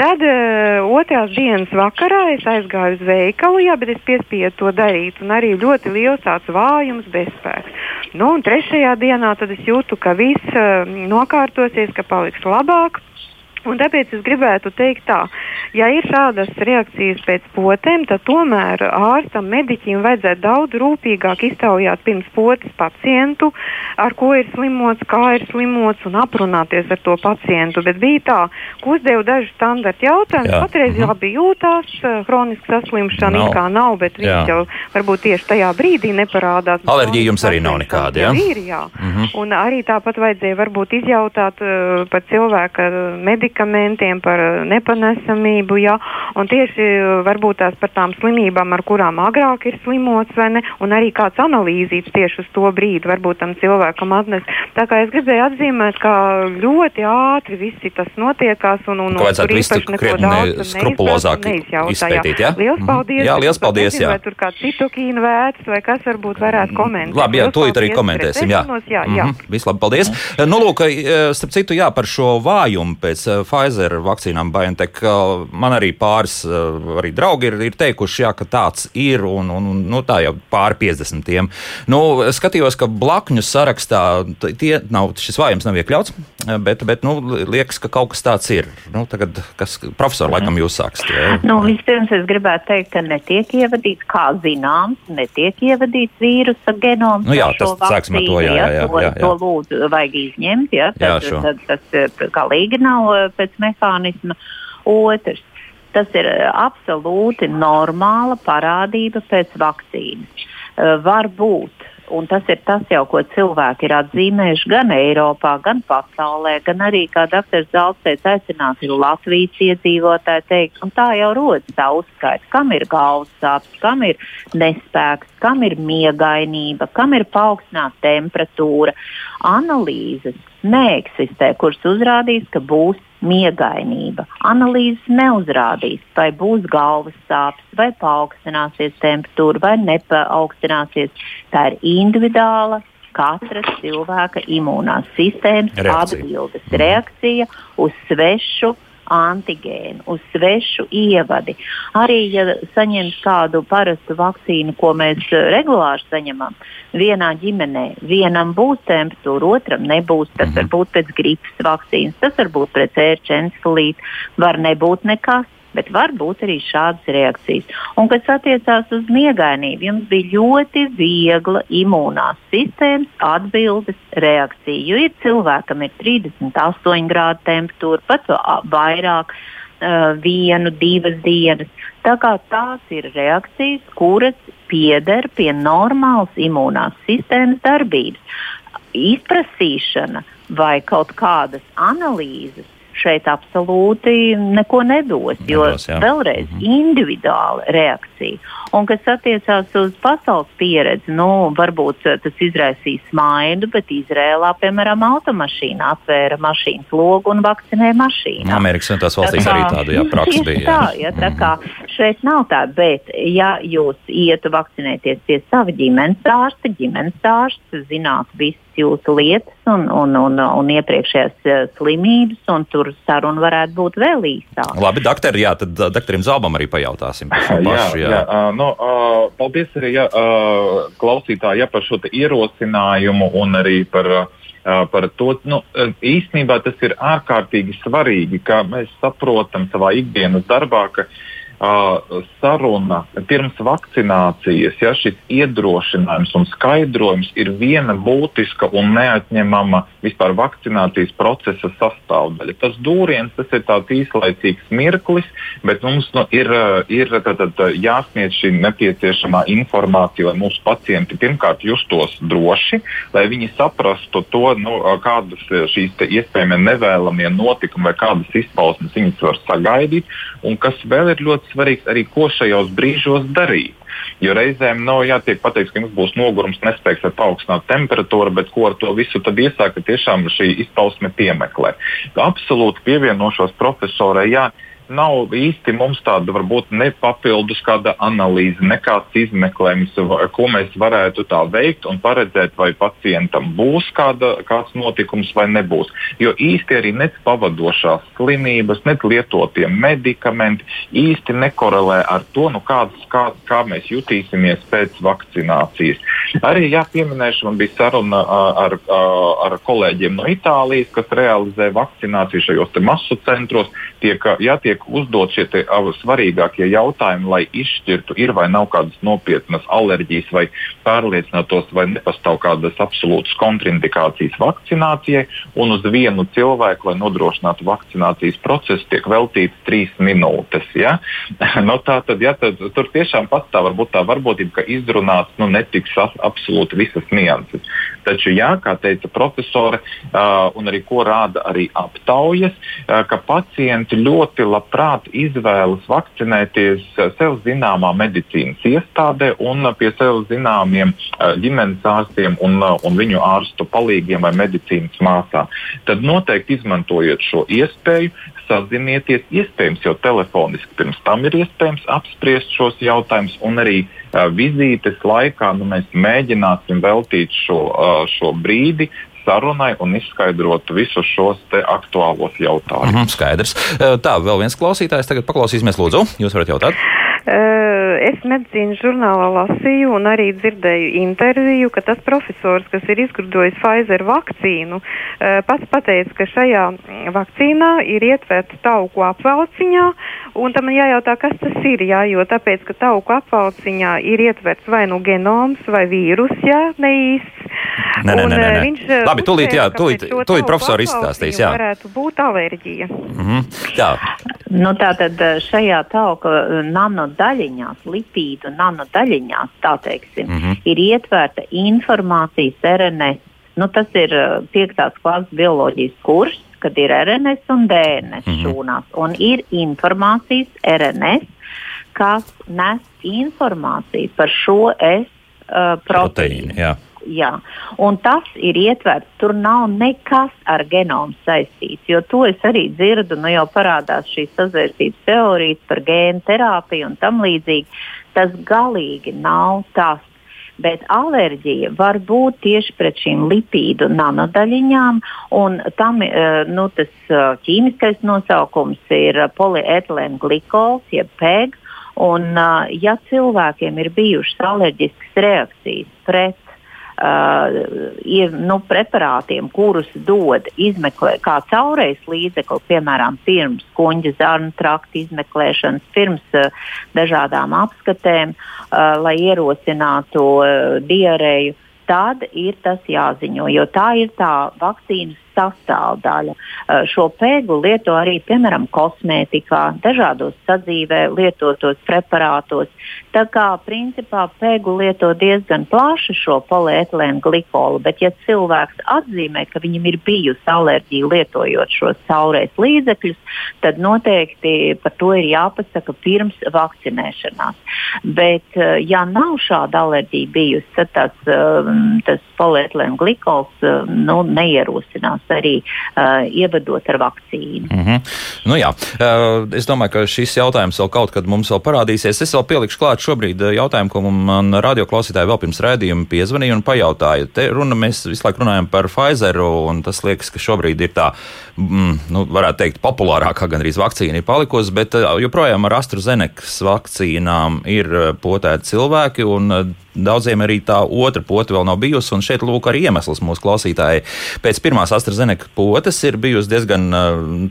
E: Tad uh, otrās dienas vakarā es aizgāju uz veikalu, jā, bet es piespiedu to darīt. Un arī ļoti liels tāds vājums, bezspēks. Nu, un trešajā dienā tad es jūtu, ka viss uh, nokārtosies, ka paliks labāk. Un tāpēc es gribētu teikt tā, ja ir šādas reakcijas pēc potēm, tad tomēr ārstam, mediķim vajadzētu daudz rūpīgāk iztaujāt pirms potes pacientu, ar ko ir slimots, kā ir slimots un aprunāties ar to pacientu. Bet bija tā, ka uzdevu dažu standarta jautājumus, patreiz mhm. labi jūtās, hroniska saslimšana nav. kā nav, bet viņš jau varbūt tieši tajā brīdī neparādās.
A: Alerģija jums arī nav nekāda, jā?
E: Ir, jā. Mm -hmm. Un arī tāpat vajadzēja varbūt izjautāt uh, par cilvēka medicīnu medikamentiem, par eh, nepanesamību. Jā, un tieši eh, varbūt tās par tām slimībām, ar kurām agrāk ir slimots, vai ne, un arī kāds analīzīts tieši uz to brīdi varbūt tam cilvēkam atnes. Tā kā es gribēju atzīmēt, ka ļoti ātri visi tas notiekās, un, un, un
A: tur īpaši neko daudz skrupulozāk izpētīt. Jā,
E: liels mhm. paldies!
A: Jā, liels paldies! Jā.
E: Vai tur kāds citokīna vērts, vai kas varbūt varētu komentēt?
A: Labi, jā, tūlīt arī komentēsim. Jā, jā, jā. Mm -hmm. Vislabāk, paldies! Mm -hmm. Nu, lūk, starp citu, jā, par šo vājumu pēc Pfizer vakcīnām BioNTech. Man arī pāris arī draugi ir, ir teikuši, jā, ka tāds ir, un, un nu, tā jau pāri 50. Nu, skatījos, ka blakņu sarakstā tie nav, šis vājums nav iekļauts, bet, bet nu, liekas, ka kaut kas tāds ir. Nu, tagad, kas, profesor, laikam jūs sāksiet.
B: Nu, vispirms es gribētu teikt, ka netiek ievadīts, kā zināms, netiek ievadīts vīrusa genoms.
A: Nu, jā, tas sāksim ar to, jā, jā, jā, jā, jā.
B: To, to lūdzu vajag izņemt, ja, tad, jā, tad, tad tas galīgi nav pēc mehānisma. Otrs, tas ir eh, absolūti normāla parādība pēc vakcīnas. Uh, var būt Un tas ir tas, jau, ko cilvēki ir atzīmējuši gan Eiropā, gan pasaulē, gan arī, kā dr. Zelts teica, aicināt Latvijas iedzīvotāji teikt, un tā jau rodas tā uzskaita, kam ir galvas sāpes, kam ir nespēks, kam ir miegainība, kam ir paaugstināta temperatūra. Analīzes neeksistē, kuras uzrādīs, ka būs miegainība. Analīzes neuzrādīs, vai būs galvas sāpes, vai paaugstināsies temperatūra, vai nepaaugstīsies. Tā ir individuāla katra cilvēka imūnās sistēmas atbildes reakcija uz svešu antigēnu, uz svešu ievadi. Arī, ja saņems kādu parastu vakcīnu, ko mēs eh, regulāri saņemam, vienā ģimenē vienam būs temperatūra, otram nebūs. Tas mhm. var būt pēc gripas vakcīnas, tas var būt pret ērčenskulīti, var nebūt nekas bet var būt arī šādas reakcijas. Un, kas attiecās uz miegainību, jums bija ļoti viegla imūnās sistēmas atbildes reakcija. Jo ir cilvēkam ir 38 grādu temperatūra, pat vairāk. Vienu, divas dienas. Tā kā tās ir reakcijas, kuras pieder pie normālas imūnās sistēmas darbības. Izprasīšana vai kaut kādas analīzes šeit absolūti neko nedos. Jo nedos, jā. vēlreiz mm -hmm. individuāla reakcija. Un kas attiecās uz pasaules pieredzi, nu, varbūt eh, tas izraisīs smaidu, bet Izrēlā, piemēram, automašīna atvēra mašīnas logu un vakcinēja mašīnu.
A: Amerikas Savienotās valstīs arī tāda jā, <laughs> praksa bija.
B: Tā, jā, tā kā šeit nav tā, bet ja jūs ietu vakcinēties pie sava ģimenes ārsta, ģimenes ārsts zinās visu jūsu lietas un, un, un, un iepriekšējās uh, slimības, un tur saruna varētu būt vēl īsāka.
A: Labi, doktor, jā, tad doktoram Zalbam arī pajautāsim <laughs> par šo pašu. Jā,
C: jā. jā uh, no, uh, paldies arī jā, uh, klausītāji jā, par šo ierosinājumu un arī par. Uh, par to, nu, īstenībā tas ir ārkārtīgi svarīgi, ka mēs saprotam savā ikdienas darbā, ka uh, saruna pirms vakcinācijas, ja šis iedrošinājums un skaidrojums ir viena būtiska un neatņemama vispār vakcinācijas procesa sastāvdaļa. Tas dūriens, tas ir tāds īslaicīgs mirklis, bet mums nu, ir, ir tad, tad, jāsniedz šī nepieciešamā informācija, lai mūsu pacienti pirmkārt justos droši, lai viņi saprastu to, nu, kādas šīs iespējamie nevēlamie notikumi vai kādas izpausmes viņas var sagaidīt, un kas vēl ir ļoti svarīgs arī, ko šajos brīžos darīt. Jo reizēm nav jātiek pateikts, ka jums būs nogurums, nespēks ar paaugstinātu temperatūru, bet ko ar to visu tad iesāka tiešām šī izpausme piemeklē. Absolūti pievienošos profesorai. Jā, nav īsti mums tāda varbūt ne papildus kāda analīze, nekāds izmeklējums, ko mēs varētu tā veikt un paredzēt, vai pacientam būs kāda, kāds notikums vai nebūs. Jo īsti arī nec pavadošās slimības, nec lietotie medikamenti īsti nekorelē ar to, nu, kāds, kā, kā mēs jutīsimies pēc vakcinācijas. Arī jāpieminēšu, man bija saruna ar, ar, ar kolēģiem no Itālijas, kas realizē vakcināciju šajos masu centros. Tiek, jā, tiek uzdot šie svarīgākie jautājumi, lai izšķirtu, ir vai nav kādas nopietnas alerģijas, vai pārliecinātos, vai nepastāv kādas absolūtas kontraindikācijas vakcinācijai. Un uz vienu cilvēku, lai nodrošinātu vakcinācijas procesu, tiek veltīts trīs minūtes. Ja? <laughs> no, tā tad, ja, tad tur tiešām pastāv varbūt tā varbūtība, ka izrunāts nu, netiks absolūti visas nianses. Taču, jā, kā teica profesore, uh, un arī ko rāda arī aptaujas, uh, ka pacienti ļoti labprāt izvēlas vakcinēties sev zināmā medicīnas iestādē un pie sev zināmiem uh, ģimenes ārstiem un, un viņu ārstu palīgiem vai medicīnas māsām. Tad noteikti izmantojiet šo iespēju, sazinieties, iespējams, jau telefoniski pirms tam ir iespējams apspriest šos jautājumus, un arī vizītes laikā nu, mēs mēģināsim veltīt šo, šo brīdi sarunai un izskaidrot visus šos aktuālos jautājumus. Mm
A: -hmm, skaidrs. Tā, vēl viens klausītājs. Tagad paklausīsimies, lūdzu. Jūs varat jautāt?
E: Es medicīnas žurnālā lasīju un arī dzirdēju interviju, ka tas profesors, kas ir izgudrojis Pfizer vakcīnu, pats pateica, ka šajā vakcīnā ir ietverta tauku apvalciņā, un tam jājautā, kas tas ir, jā, jo tāpēc, ka tauku apvalciņā ir ietverts vai nu genoms vai vīrus, jā, neīsts.
A: Nē, nē, nē, nē. Viņš Labi, tūlīt, jā, tūlīt, tūlīt profesori izstāstīs, jā.
E: Varētu būt alerģija. Mm -hmm.
B: Jā. Nu, tātad šajā tauka nanodaļiņās, lipīdu nanodaļiņās, tā teiksim, mm -hmm. ir ietverta informācijas RNS. Nu, tas ir piektās klases bioloģijas kurs, kad ir RNS un DNS mm -hmm. šūnās. Un ir informācijas RNS, kas nes informāciju par šo S uh, proteīnu. proteīnu jā. Un tas ir ietverts. Tur nav nekas ar genomu saistīts. Jo to es arī dzirdu, nu jau parādās šīs sazvērstības teorijas par gēnu terapiju un tam līdzīgi. Tas galīgi nav tas. Bet alerģija var būt tieši pret šīm lipīdu nanodaļiņām, un tam eh, nu, tas eh, ķīmiskais nosaukums ir polietilēna glikols, jeb PEG. Un, eh, ja cilvēkiem ir bijušas alerģiskas reakcijas pret uh, nu, preparātiem, kurus dod izmeklē, kā caurejas līdzekli, piemēram, pirms kuģa zarnu trakta izmeklēšanas, pirms uh, dažādām apskatēm, uh, lai ierosinātu uh, diarēju, tad ir tas jāziņo, jo tā ir tā vakcīnas sastāvdaļa. Eh, šo pēgu lieto arī, piemēram, kosmētikā, dažādos sadzīvē lietotos preparātos. Tā kā principā pēgu lieto diezgan plaši šo polietilēnu glikolu, bet ja cilvēks atzīmē, ka viņam ir bijusi alerģija lietojot šos saulēs līdzekļus, tad noteikti par to ir jāpasaka pirms vakcinēšanās. Bet, eh, ja nav šāda alerģija bijusi, tad tas, eh, tas polietilēnu glikols nu, neierosinās arī uh, ievadot ar vakcīnu. Mm -hmm.
A: nu, jā. uh, es domāju, ka šis jautājums vēl kaut kad mums vēl parādīsies. Es vēl pielikšu klāt šobrīd uh, jautājumu, ko man radioklausītāji vēl pirms rādījuma piezvanīja un pajautāja. Te runa mēs visu laiku runājam par Pfizeru, un tas liekas, ka šobrīd ir tā, mm, nu, varētu teikt, populārākā gandrīz vakcīna ir palikusi, bet uh, joprojām ar AstraZenekas vakcīnām ir uh, potēti cilvēki, un daudziem arī tā otra pota vēl nav bijusi, un šeit lūk arī iemesls mūsu klausītāji. Pēc pirmās AstraZeneca potes ir bijusi diezgan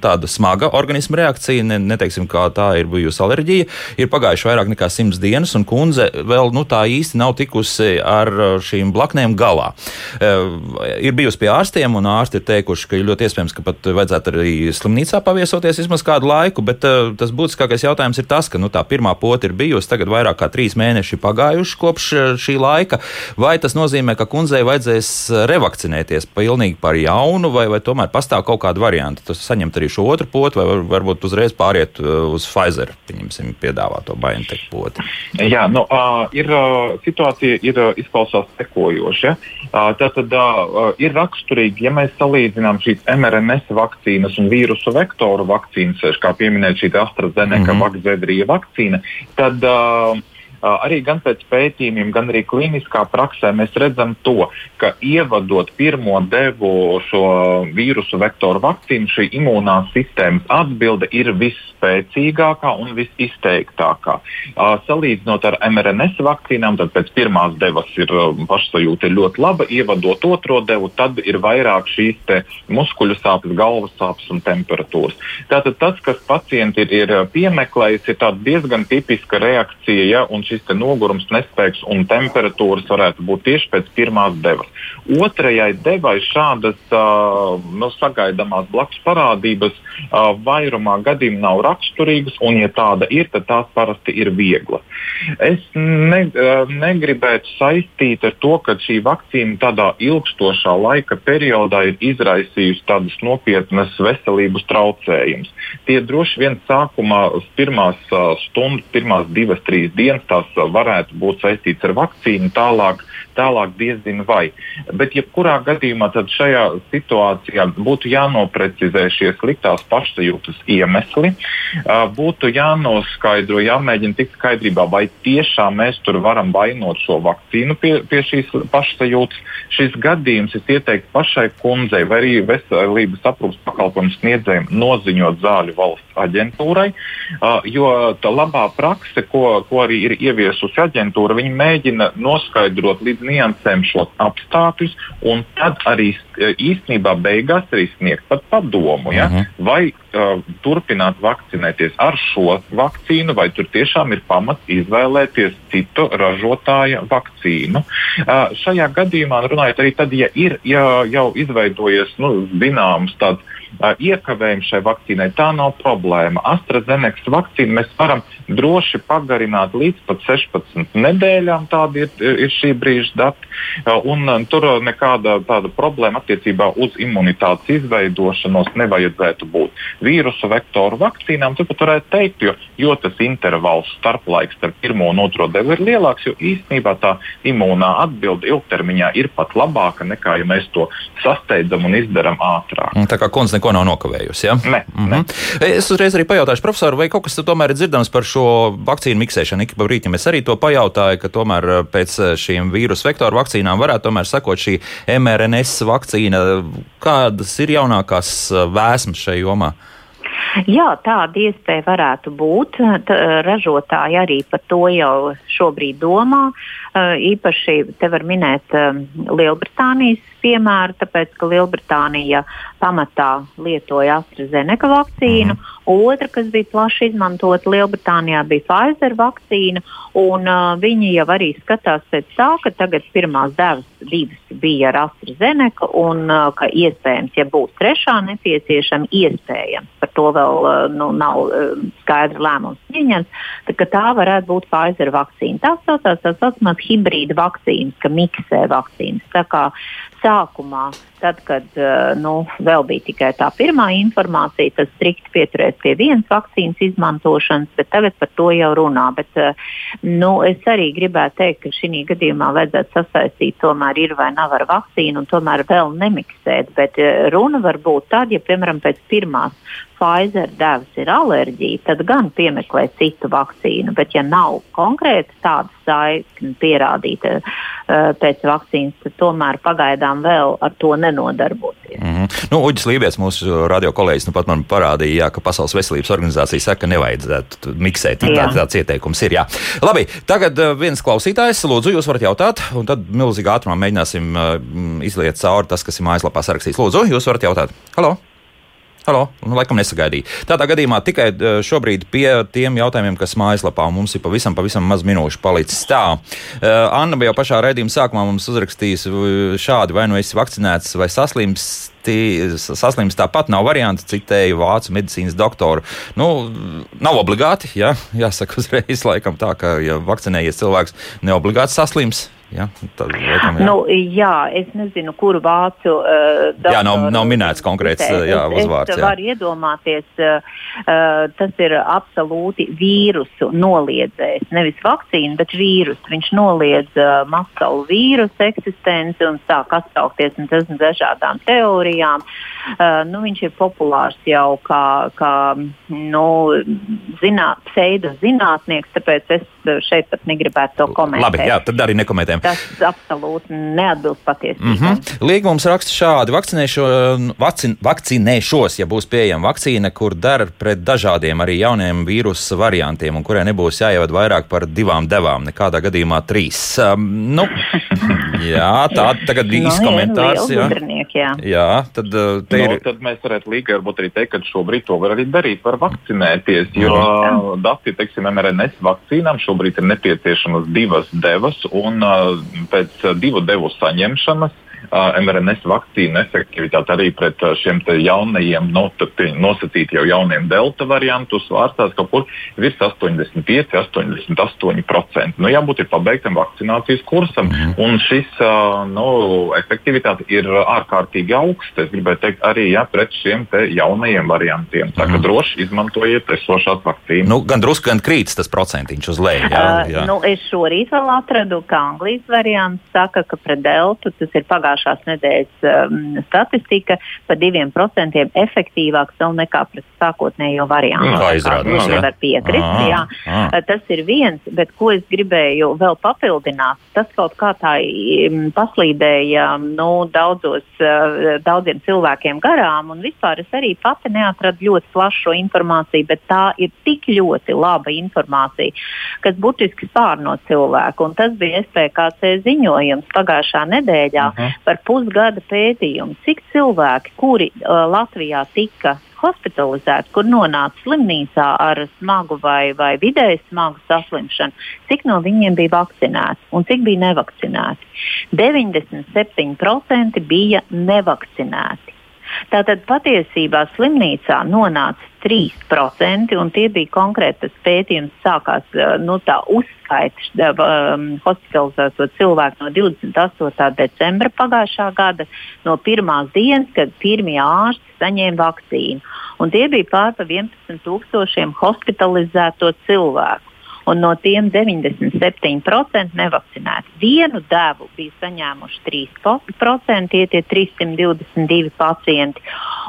A: tāda smaga organisma reakcija, ne, neteiksim, kā tā ir bijusi alerģija. Ir pagājuši vairāk nekā simts dienas, un kundze vēl nu, tā īsti nav tikusi ar šīm blaknēm galā. Ir bijusi pie ārstiem, un ārsti ir teikuši, ka ļoti iespējams, ka pat vajadzētu arī slimnīcā paviesoties vismaz kādu laiku, bet tas būtiskākais jautājums ir tas, ka nu, tā pirmā pota ir bijusi, tagad vairāk kā trīs mēneši pagājuši kopš šī laika, vai tas nozīmē, ka kundzei vajadzēs revakcinēties pilnīgi par jaunu, vai, vai tomēr pastāv kaut kāda varianta, tas saņemt arī šo otru potu, vai var, varbūt uzreiz pāriet uz Pfizer, pieņemsim, piedāvāto BioNTech poti?
C: Jā, nu, uh, ir, uh, situācija ir uh, izklausās sekojoša. Uh, tātad uh, ir raksturīgi, ja mēs salīdzinām šīs mRNS vakcīnas un vīrusu vektoru vakcīnas, kā pieminēt šī AstraZeneca mm -hmm. Vakcīna, tad uh, arī gan pēc pētījumiem, gan arī kliniskā praksē mēs redzam to, ka ievadot pirmo devu šo vīrusu vektoru vakcīnu, šī imūnās sistēmas atbilde ir visspēcīgākā un visizteiktākā. Salīdzinot ar mRNS vakcīnām, tad pēc pirmās devas ir pašsajūta ļoti laba, ievadot otro devu, tad ir vairāk šīs muskuļu sāpes, galvas sāpes un temperatūras. Tātad tas, kas pacienti ir, ir piemeklējis, ir diezgan tipiska reakcija, ja, un šis nogurums, nespēks un temperatūras varētu būt tieši pēc pirmās devas. Otrajai devai šādas uh, nu, sagaidāmās blakus parādības uh, vairumā gadījumu nav raksturīgas, un, ja tāda ir, tad tās parasti ir viegla. Es ne, uh, negribētu saistīt ar to, ka šī vakcīna tādā ilgstošā laika periodā ir izraisījusi tādas nopietnas veselības traucējumus. Tie droši vien sākumā, pirmās uh, stundas, pirmās divas, trīs dienas, tās varētu būt saistīts ar vakcīnu, tālāk, tālāk diezgan vai. Bet, jebkurā gadījumā, šajā situācijā būtu jānoprecizē šie sliktās pašsajūtas iemesli, būtu jānoskaidro, jāmēģina tikt skaidrībā, vai tiešām mēs tur varam vainot šo vakcīnu pie, pie šīs pašsajūtas. Šis gadījums ir ieteikts pašai kundzei vai arī veselības aprūpas pakalpojumu sniedzējiem noziņot zāļu valsts aģentūrai, jo tā labā prakse, ko, ko arī ir ieviesusi aģentūra, viņi mēģina noskaidrot līdz niansēm šos apstākļus, un tad arī īstenībā beigās arī sniegt pat padomu, ja? uh mhm. -huh. vai uh, turpināt vakcinēties ar šo vakcīnu, vai tur tiešām ir pamats izvēlēties citu ražotāja vakcīnu. Uh, šajā gadījumā, runājot arī tad, ja ir ja jau izveidojies nu, zināms tāds iekavējumi šai vakcīnai, tā nav problēma. AstraZeneca vakcīnu mēs varam droši pagarināt līdz pat 16 nedēļām, tādi ir, ir šī brīža dati. Un tur nekāda tāda problēma attiecībā uz imunitātes izveidošanos nevajadzētu būt. Vīrusu vektoru vakcīnām turpat varētu teikt, jo, jo tas intervāls starplaiks starp pirmo un otro devu ir lielāks, jo īstenībā tā imūnā atbilde ilgtermiņā ir pat labāka nekā, ja mēs to sasteidzam un izdarām ātrāk.
A: Tā kā kundze neko nav nokavējusi. Ja?
C: Ne, mm -hmm.
A: ne. Es uzreiz arī pajautāšu profesoru, vai kaut kas tomēr ir dzirdams par šo vakcīnu miksēšanu. Ik pa brīdim es arī to pajautāju, ka tomēr eh, pēc eh, šīm vīrusu vektoru vakcīnām varētu tomēr sekot šī mRNS vakcīna. Kādas ir jaunākās eh, vēsmas šajā jomā?
B: Jā, tāda iespēja varētu būt. T ražotāji arī par to jau šobrīd domā. Īpaši te var minēt Lielbritānijas piemēru, tāpēc ka Lielbritānija pamatā lietoja AstraZeneca vakcīnu. Mm. Otra, kas bija plaši izmantota Lielbritānijā, bija Pfizer vakcīna. Un, uh, viņi jau arī skatās pēc tā, ka tagad pirmās devas divas bija ar AstraZeneca, un uh, ka iespējams, ja būs trešā nepieciešama, iespējams, par to vēl uh, nu, nav uh, skaidrs lēmums pieņemts, tad tā varētu būt Pfizer vakcīna. Tā saucās tā saucamās hibrīda vakcīnas, ka miksē vakcīnas. Tā kā sākumā, tad, kad uh, nu, vēl bija tikai tā pirmā informācija, tad strikt pieturēs pie vienas vakcīnas izmantošanas, bet tagad par to jau runā. Bet, uh, nu, es arī gribētu teikt, ka šī gadījumā vajadzētu sasaistīt, tomēr ir vai nav ar vakcīnu, un tomēr vēl nemiksēt. Bet uh, runa var būt tad, ja, piemēram, pēc pirmās Pfizer devas ir alerģija, tad gan piemeklē citu vakcīnu. Bet, ja nav konkrēti tāda saikne pierādīta uh, pēc vakcīnas, tad tomēr pagaidām vēl ar to nenodarbosies.
A: Mm -hmm. nu, Uģis Lībijams, mūsu radio kolēģis, nu pat man parādīja, jā, ka Pasaules veselības organizācija saka, ka nevajadzētu miksēt. Tā, tāds ieteikums ir. Jā. Labi, tagad uh, viens klausītājs, lūdzu, jūs varat jautāt, un tad milzīgā ātrumā mēģināsim uh, izliet cauri tas, kas ir mājaslapā sarakstīts. Lūdzu, jūs varat jautāt. Halo! Halo, nu, laikam nesagaidīja. Tādā gadījumā tikai šobrīd pie tiem jautājumiem, kas mājaslapā mums ir pavisam, pavisam maz minūšu palicis. Tā, Anna jau pašā raidījuma sākumā mums uzrakstījusi šādi, vai nu esi vakcinēts vai saslims. Saslims tāpat nav variants, citēju vācu medicīnas doktoru. Nu, nav obligāti, jā, jāsaka uzreiz, laikam tā, ka, ja vakcinējies cilvēks, neobligāti saslims. Ja? Tad, laikam,
B: jā. Nu, jā, es nezinu, kuru vācu uh,
A: jā, nav, nav minēts konkrēts uh, jā, uzvārds.
B: Es varu iedomāties, uh, uh, tas ir absolūti vīrusu noliedzējs. Nevis vakcīna, bet vīrusu. Viņš noliedz uh, masalu vīrusu eksistenci un sāk atsaukties un tas dažādām teorijām. Uh, nu, viņš ir populārs jau kā, kā nu, zināt, pseido zinātnieks, tāpēc es šeit pat negribētu to komentēt.
A: Labi, jā, tad arī nekomentējam.
B: Tas absolūti neatbilst patiesībai. Mm -hmm.
A: Līgums raksta šādi: vakcin, vakcinēšos, ja būs pieejama vakcīna, kur der pret dažādiem arī jauniem vīrusu variantiem, un kurai nebūs jāievada vairāk par divām devām, nekādā gadījumā trīs. Um, nu, <laughs> jā, tā tagad bija no, komentārs. Jā. jā. jā, tad uh, te
C: no, ir. Tad mēs varētu līgai varbūt arī teikt, ka šobrīd to var arī darīt, var vakcinēties, jo no. dati, teiksim, MRNS vakcīnām šobrīd ir nepieciešamas divas devas, un pēc divu devu saņemšanas mRNS vakcīnu efektivitāte arī pret šiem jaunajiem, nosacīti jau jauniem delta variantu svārstās kaut kur virs 85, 88%. Nu, jābūt ir pabeigtam vakcinācijas kursam, mm. un šis nu, efektivitāte ir ārkārtīgi augsta. Es gribēju teikt arī jā, pret šiem jaunajiem variantiem. Tā kā mm. droši izmantojiet esošās vakcīnas.
A: Nu, gan drusku, gan krītas tas procentiņš uz leju. Jā,
B: jā. Uh, nu, es šorīt vēl atradu, ka Anglijas variants saka, ka pret deltu tas ir pagājušajā pagājušās nedēļas um, statistika par diviem procentiem efektīvāks vēl nekā pret sākotnējo variantu.
A: Tā izrādās.
B: Jā, nevar piekrist. À, jā. À. Tas ir viens, bet ko es gribēju vēl papildināt, tas kaut kā tā um, paslīdēja nu, daudzos, uh, daudziem cilvēkiem garām, un vispār es arī pati neatradu ļoti plašu informāciju, bet tā ir tik ļoti laba informācija, kas būtiski spārno cilvēku. Un tas bija SPKC ziņojums pagājušā nedēļā uh mhm. -huh. par pusgada pētījumu, cik cilvēki, kuri uh, Latvijā tika hospitalizēti, kur nonāca slimnīcā ar smagu vai, vai vidēji smagu saslimšanu, cik no viņiem bija vakcinēti un cik bija nevakcinēti. 97% bija nevakcinēti. Tātad patiesībā slimnīcā nonāca 3%, un tie bija konkrēti tas pētījums, sākās eh, nu, tā uzskaita um, hospitalizēto cilvēku no 28. decembra pagājušā gada, no pirmās dienas, kad pirmie ārsti saņēma vakcīnu. Un tie bija pār pa 11 tūkstošiem hospitalizēto cilvēku un no tiem 97% nevakcinēti. Vienu devu bija saņēmuši 3%, tie ir 322 pacienti.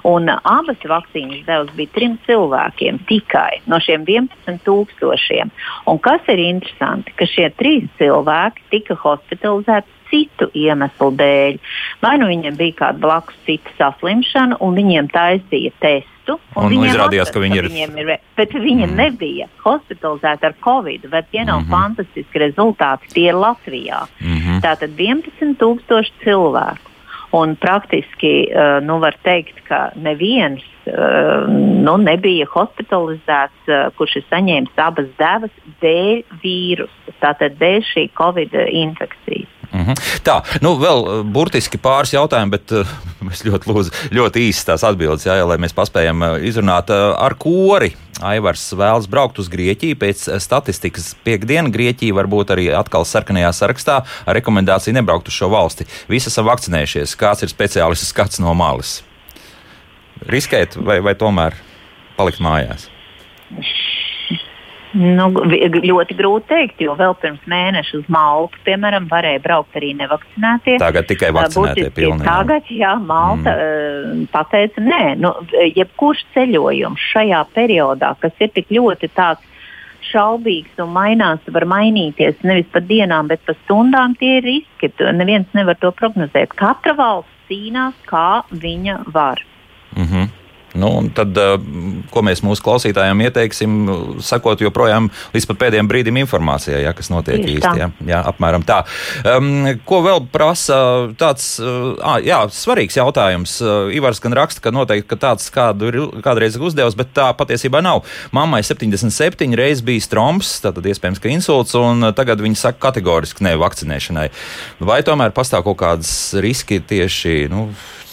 B: Un abas vakcīnas devas bija trim cilvēkiem tikai no šiem 11 tūkstošiem. Un kas ir interesanti, ka šie trīs cilvēki tika hospitalizēti citu iemeslu dēļ. Vai nu viņiem bija kāda blakus cita saslimšana, un viņiem taisīja testu testu.
A: Un, un izrādījās, ka viņi ir.
B: ir bet viņi mm. nebija hospitalizēti ar covid, bet tie nav mm -hmm. fantastiski rezultāti. Tie ir Latvijā. Mm -hmm. Tātad 11,000 cilvēku. Un praktiski uh, nu, var teikt, ka neviens uh, nu, nebija hospitalizēts, uh, kurš ir saņēmis abas devas dēļ vīrusa, tātad dēļ šī covid infekcijas.
A: Mm -hmm. Tā, nu vēl uh, burtiski pāris jautājumi, bet uh, <laughs> es ļoti lūdzu, ļoti īsi tās atbildes, jā, lai mēs paspējam uh, izrunāt uh, ar kori. Aivars vēlas braukt uz Grieķiju. Pēc statistikas piekdienas Grieķija var būt arī atkal sarkanajā sarakstā ar rekomendāciju nebraukt uz šo valsti. Visi esam vakcinējušies. Kāds ir speciālists skats no malas? Riskēt vai, vai tomēr palikt mājās?
B: Nu, ļoti grūti pateikt, jo vēl pirms mēneša uz Maltu, piemēram, varēja braukt arī nevakcinētie.
A: Tagad tikai vakcinētie pilnībā.
B: Tagad, jā, Malta mm. pateica, nē, nu, jebkurš ceļojums šajā periodā, kas ir tik ļoti tāds šaubīgs un mainās, var mainīties nevis pa dienām, bet pa stundām, tie ir riski. Neviens nevar to prognozēt. Katra valsts cīnās, kā viņa var.
A: Mm -hmm. Nu, tad, uh, ko mēs mūsu klausītājiem ieteiksim, sakot joprojām līdz pēdējiem brīdim informācijai, ja, kas notiek īsti. Ja, jā, apmēram tā. Um, ko vēl prasa tāds uh, jā, svarīgs jautājums? Ivars gan raksta, ka noteikti ka tāds kādu ir kādreiz uzdevis, bet tā patiesībā nav. Mammai 77 reizes bija strombs, tātad iespējams, ka insults, un tagad viņi saka kategoriski ne vakcinēšanai. Vai tomēr pastāv kaut kādas riski tieši nu,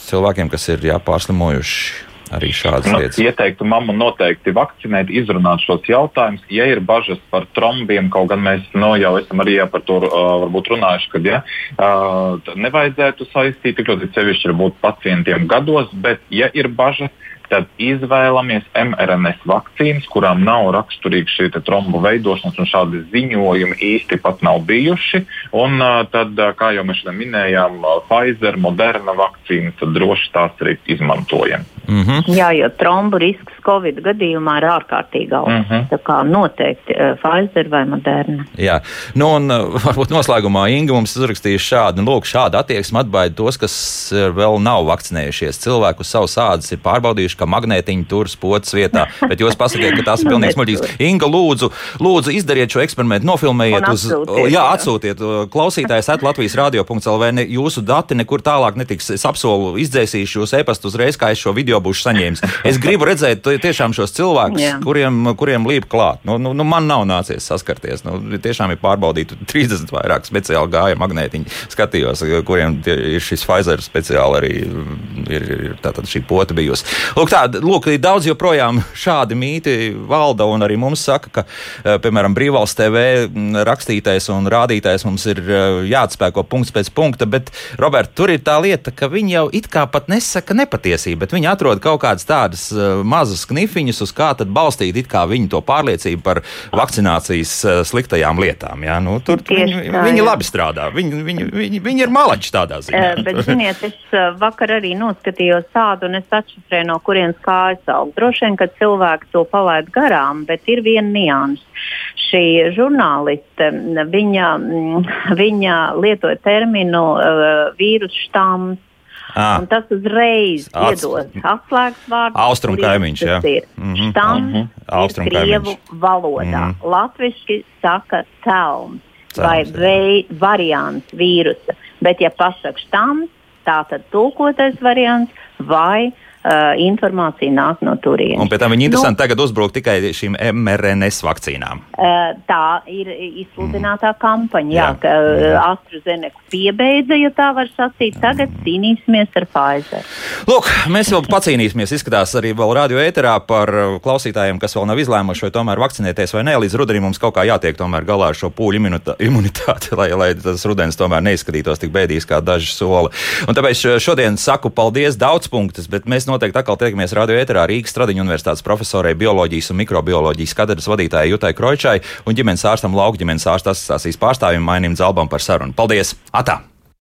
A: cilvēkiem, kas ir jā, pārslimojuši? Arī šādas nu, lietas.
C: Ieteiktu mammu noteikti vakcinēt, izrunāt šos jautājumus. Ja ir bažas par trombiem, kaut gan mēs no, jau esam arī par to uh, runājuši, ka ja, uh, nevajadzētu saistīt tik ļoti sevišķi ar pacientiem gados, bet ja ir bažas, tad izvēlamies mRNS vakcīnas, kurām nav raksturīga šī trombu veidošanās, un šādi ziņojumi īsti pat nav bijuši. Un, tad, kā jau mēs minējām, Pfizer, Moderna vakcīnas, droši tās arī izmantojam.
B: Mm -hmm. Jā, jo trombu risks Covid gadījumā ir ārkārtīgi augsts. Mm -hmm. Tā kā noteikti uh, Pfizer vai Moderna.
A: Jā, nu un uh, <laughs> varbūt noslēgumā Inga mums uzrakstīja šādu, nu, lūk, šādu attieksmi atbaida tos, kas vēl nav vakcinējušies. Cilvēku uz savas ādas ir pārbaudījuši, ka magnētiņi tur spots vietā, <laughs> bet jūs pasakiet, ka tas ir pilnīgi smuļķīgs. Inga, lūdzu, lūdzu, izdariet šo eksperimentu, nofilmējiet uz, jā, atsūtiet klausītājs at Latvijas radio.lv. Jūsu dati nekur tālāk netiks. Es apsolu izdzēsīšu jūs e-pastu uzreiz, kā es šo video būšu saņēmis. Es gribu redzēt tiešām šos cilvēkus, yeah. kuriem, kuriem līp klāt. Nu, nu, nu, man nav nācies saskarties. Nu, tiešām ir pārbaudīti 30 vairāk speciāli gāja magnētiņi. Skatījos, kuriem ir šis Pfizer speciāli arī ir, ir šī pota bijusi. Lūk, tā, lūk, daudz joprojām šādi mīti valda, un arī mums saka, ka, eh, piemēram, Brīvvalsts TV rakstītais un rādītais mums ir eh, jāatspēko punkts pēc punkta, bet, Robert, tur ir tā lieta, ka viņi jau it kā pat nesaka nepatiesību, bet viņi atrod kaut kādas tādas uh, mazas knifiņas, uz kā tad balstīt viņu to pārliecību par vakcinācijas uh, sliktajām lietām. Ja? Nu, tur Tieši viņi, tā, viņi labi strādā, viņi, viņi, viņi, viņi ir malači tādā ziņā.
B: Uh, bet, ziniet, es vakar arī noskatījos tādu, un es atšifrēju, no kurienes kājas aug. Droši vien, ka cilvēki to palaid garām, bet ir viena nianses. Šī žurnāliste, viņa, viņa lietoja terminu uh, vīrusu štāms Ah. Tas uzreiz Ats... iedod atslēgas vārdu.
A: Austrum kaimiņš, jā.
B: Mm -hmm. Štam mm -hmm. Austrum krievu valodā. Mm -hmm. Latviski saka celms vai vei, variants vīrusa. Bet, ja pasaka štams, tā tad tulkotais variants vai uh, informācija nāk no turienes.
A: Un pēc tam viņi interesanti nu, tagad uzbruk tikai šīm mRNS vakcīnām.
B: Uh, tā ir izsludinātā mm. kampaņa, jā, jā, ka uh, AstraZeneca piebeidza, ja tā var sacīt. Tagad cīnīsimies ar Pfizer.
A: Lūk, mēs vēl pacīnīsimies. Izskatās arī vēl radio ēterā par klausītājiem, kas vēl nav izlēmuši, vai tomēr vakcinēties vai nē. Līdz rudenim mums kaut kā jātiek tomēr galā ar šo pūļu imunitāti, <laughs> lai, lai tas rudens tomēr neizskatītos tik bēdīgs kā daži soli. Un tāpēc šodien saku paldies daudz punktus, bet mēs noteikti atkal tiekamies radio ēterā Rīgas Tradiņu universitātes profesorai bioloģijas un mikrobioloģijas katedras vadītājai Jutai Kroičai un ģimenes ārstam lauka ģimenes ārsta asociācijas pārstāvim Mainim Zalbam par sarunu. Paldies! Atā!